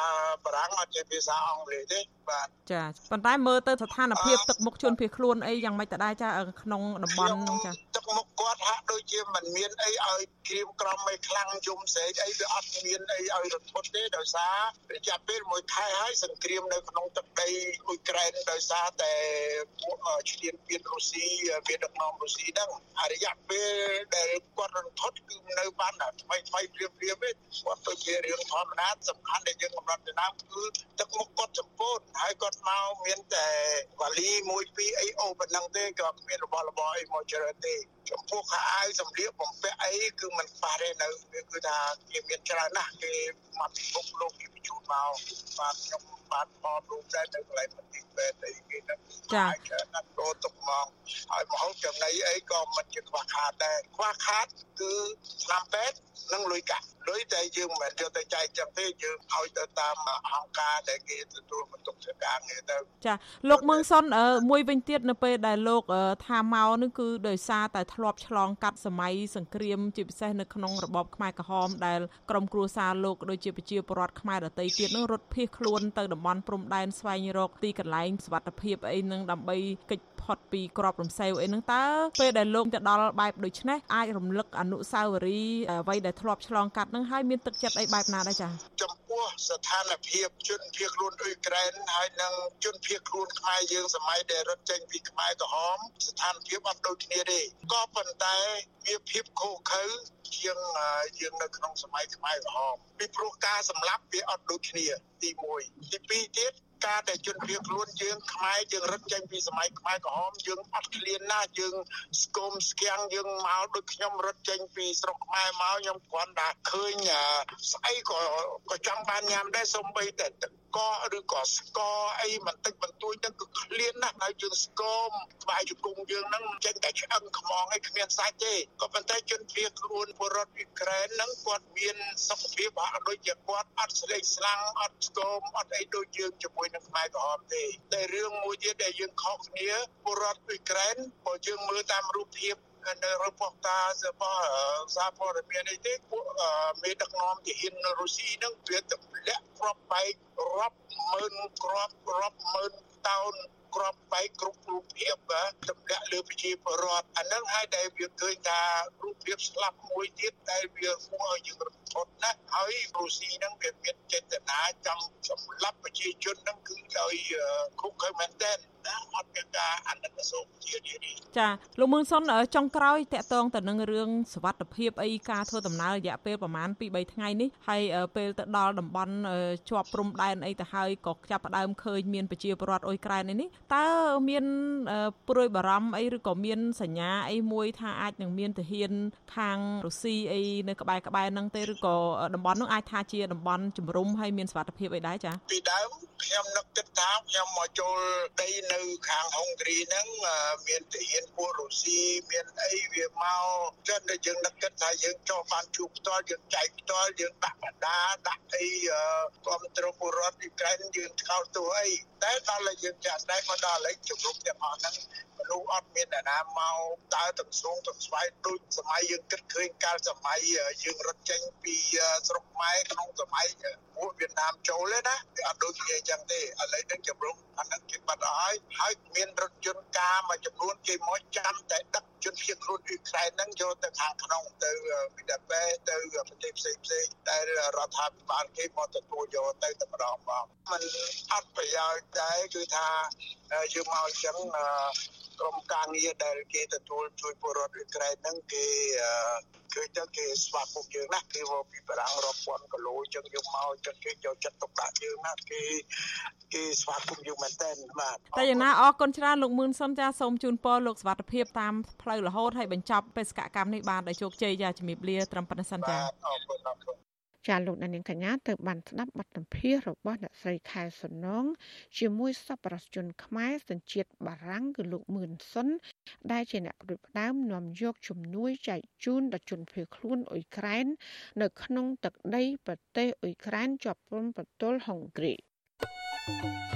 បារាំងអត់ចេះភាសាអង់គ្លេសទេបាទចាប៉ុន្តែមើលទៅស្ថានភាពទឹកមុខជនភៀសខ្លួនអីយ៉ាងម៉េចតដែរចាក្នុងតំបន់ហ្នឹងចាទឹកមុខគាត់ហាក់ដូចជាមិនមានអីឲ្យក្រៀមក្រំអីខ្លាំងយំស្រែកអីវាអត់មានអីឲ្យរន្ធត់ទេដោយសាររយៈពេលមួយខែហើយសង្គ្រាមនៅក្នុងទឹកដីអ៊ុយក្រែនដោយសារតែពួកឈ្លានពានរុស្ស៊ីមានដឹកនាំរុស្ស៊ីហ្នឹងហើយរយៈពេលដែលគាត់រន្ធត់គឺនៅបានតែថ្មីថ្មីព្រាមព្រាមទេគាត់ទៅជារឿងធម្មតាសំខាន់ដែលយើងកំណត់ទៅដើមគឺទឹកមុខគាត់ចំពោះហើយគាត់មកមានតែវ៉ាលីមួយពីរអីអូប៉ុណ្ណឹងទេក៏គ្មានរបស់របរអីមកច្រើនទេចំពោះខោអាវសម្លៀកបំពាក់អីគឺมันប៉ះទេនៅគឺថាគេមានច្រើនណាស់គេមកពិភពលោកគេបញ្ជូនមកបាទខ្ញុំបានបបរូបដែរទៅកន្លែងមន្ទីរពេទ្យអីគេហ្នឹងចាណាស់ដូរទុកមកហើយមហោចំណីអីក៏មិនជាខ្វះខាតដែរខ្វះខាតគឺស្នាមពេទ្យនិងលុយកាក់លុយតែយើងមិនមែនយកទៅចែកចឹងទេយើងឲ្យទៅតាមអង្គការដែលគេទទួលបន្ទុកធ្វើការងារទៅចាលោកមឿងសុនមួយវិញទៀតនៅពេលដែលលោកថាមកនឹងគឺដោយសារតែធ្លាប់ឆ្លងកាត់សម័យសង្គ្រាមជាពិសេសនៅក្នុងរបបខ្មែរក្រហមដែលក្រមគ្រួសារលោកដូចជាប្រជាពលរដ្ឋខ្មែរដទៃទៀតនឹងរត់ភៀសខ្លួនទៅតំបន់ព្រំដែនស្វែងរកទីកន្លែងសុវត្ថិភាពអីនឹងដើម្បីកិច្ចផុតពីក្របរំសេវអីហ្នឹងតើពេលដែលលោកទៅដល់បែបដូចនេះអាចរំលឹកអនុស្សាវរីយ៍អ្វីដែលធ្លាប់ឆ្លងកាត់ហ្នឹងហើយមានទឹកចិត្តអីបែបណាដែរចា៎ចំពោះស្ថានភាពជនភៀសខ្លួនអ៊ុយក្រែនហើយនិងជនភៀសខ្លួនខ្មែរយើងសម័យដែលរត់ចេញពីខ្មែរក្រហមស្ថានភាពអត់ដូចគ្នាទេក៏ប៉ុន្តែវាភាពខុសខើជាងយើងនៅក្នុងសម័យខ្មែរក្រហមពីព្រោះការសម្លាប់វាអត់ដូចគ្នាទី1ទី2ទៀត ការដែលជនភៀសខ្លួនយើងខ្មែរយើងរត់ចេញពីសម័យខ្មែរក្រហមយើងអត់ឃ្លានណាយើងស្គមស្គាំងយើងមកដូចខ្ញុំរត់ចេញពីស្រុកខ្មែរមកខ្ញុំគ្រាន់តែឃើញស្អីក៏ក៏ចង់បានញ៉ាំដែរសូម្បីតែទឹកកកឬក៏ស្ករអីបន្តិចបន្តួចហ្នឹងគឺឃ្លានណាស់ហើយយើងស្គមក្បែរជង្គង់យើងហ្នឹងចេញតែឆ្អឹងខ្មងឯងគ្មានសាច់ទេក៏ប៉ុន្តែជនភៀសខ្លួនពលរដ្ឋអ៊ុយក្រែនហ្នឹងគាត់មានសុខភាពហាក់ដូចជាគាត់អត់ស្លេកស្លាំងអត់ស្គមអត់អីដូចយើងជាមួយនឹងខ្មែរក្រហមទេតែរឿងមួយទៀតដែលយើងខុសគ្នាពលរដ្ឋអ៊ុយក្រែនបើយើងមើលតាមរូបភាពនៅរពតតារបស់សារព័ត៌មាននេះទេពួកមេដឹកនាំទាហាននៅរុស្ស៊ីហ្នឹងវាទម្លាក់គ្រាប់បែករាប់ម៉ឺនគ្រាប់រាប់ម៉ឺនតោនក្របបែកគ្រប់រូបភាពទម្លាក់លើប្រជាពលរដ្ឋអានឹងហើយដែលវាឃើញថារូបភាពស្លាប់មួយទៀតដែលវាគួរឲ្យយើងរំ ភើបណាស់ហើយរុស្ស៊ីនឹងវាមានចេតនាចង់សម្លាប់ប្រជាជននឹងគឺដោយគុកឲ្យមែនទែនណាអត់មានការអនុញ្ញាតជានេះចាលោកមឿនសុនចុងក្រោយតកតងទៅនឹងរឿងសវត្ថភាពអីការធ្វើដំណើររយៈពេលប្រហែល2 3ថ្ងៃនេះហើយពេលទៅដល់តំបន់ជាប់ព្រំដែនអីទៅហើយក៏ចាប់ផ្ដើមឃើញមានប្រជាពលរដ្ឋអ៊ុយក្រែននេះតើមានព្រួយបារម្ភអីឬក៏មានសញ្ញាអីមួយថាអាចនឹងមានទាហានខាងរុស្ស៊ីអីនៅក្បែរក្បែរហ្នឹងទេឬក៏តំបន់ហ្នឹងអាចថាជាតំបន់ជំរុំហើយមានសវត្ថភាពអីដែរចាពីដើមខ្ញុំនឹកគិតថាខ្ញុំមកចូលដីនៅខាងហុងគ្រីហ្នឹងមានទាហានពួករុស្ស៊ីមានអីវាមកចឹងតែយើងនឹកគិតថាយើងចោះបានជួបផ្ទាល់យើងចែកផ្ទាល់យើងដាក់បដាដាក់អីគ្រប់គ្រងពលរដ្ឋអ៊ុយក្រែនយើងថ្កោលទោះអីតែដល់តែយើងចាក់ស្ដែងមកដល់ឥឡូវជំរុំទាំងអស់ហ្នឹងមនុស្សអត់មានអ្នកណាមកតើទាំងស្វងទាំងស្វ័យដូចសម័យយើងគិតឃើញកាលសម័យយើងរត់ចេញពីស្រុកខ្មែរក្នុងសម័យពួកវៀតណាមចូលទេណាវាអត់ដូចគ្នាអញ្ចឹងទេឥឡូវនឹងជំរុំអានឹងគេបាត់ហើយហើយមានរថយន្តការមួយចំនួនគេមកចាំតែដឹកជនភៀសខ្លួនអ៊ុយក្រែនហ្នឹងយកទៅខាងក្នុងទៅវីដាប៉េទៅប្រទេសផ្សេងផ្សេងតែរដ្ឋាភិបាលគេមកទទួលយកទៅតែម្ដងបងมันអត់ប្រយោជន៍ដែរគឺថាយើងមកអញ្ចឹង ក្រុមការងារដែលគេទទួលជួយពលរដ្ឋអ៊ុយក្រែនហ្នឹងគេឃើញទៅគេស្វាគមន៍យើងណាគេមកពីបារាំងរាប់ពាន់គីឡូអញ្ចឹងយកមកអញ្ចឹងគេយកចិត្តទុកដាក់យើងណាគេគេស្វាគមន៍យើងមែនតើបាទតែយ៉ាងណាអរគុណច្រើនលោកមឿនសុនចាសូមជូនពរលោកសុវត្ថិភាពតាមផ្លូវរហូតហើយបញ្ចប់បេសកកម្មនេះបានដោយជោគជ័យចាជំរាបលាត្រឹមប៉ុណ្្នេះសិនចាអរគុណអរគុណ ចាលោកនាងកញ្ញាទៅបានស្ដាប់បទសម្ភាសរបស់អ្នកស្រីខែសំណងជាមួយសប្បុរសជនខ្មែរសញ្ជាតិបារាំងគឺលោកមឿនសុន ដែលជាអ្នកផ្ដួចផ្ដើមនាំយកជំនួយចែកជូនដល់ជនភៀសខ្លួនអ៊ុយក្រែននៅក្នុងទឹកដីប្រទេសអ៊ុយក្រែនជាប់ព្រំប្រទល់ហុងគ្រី thank you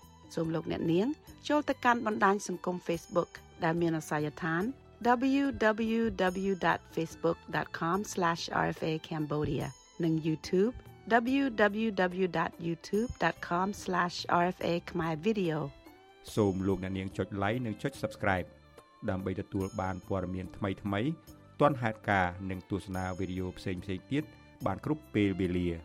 សូមលោកអ្នកនាង ចូលទៅកាន់បណ្ដាញសង្គម Facebook ដែលមានអាសយដ្ឋាន www.facebook.com/rfa cambodia និង YouTube www.youtube.com/rfa khmer video សូមលោកអ្នកនាងចុច like និងចុច Subscribe ដើម្បីទទួលបានព័ត៌មានថ្មីៗទាន់ហេតុការណ៍និងទស្សនាវីដេអូផ្សេងៗទៀតបានគ្រប់ពេលវេលា។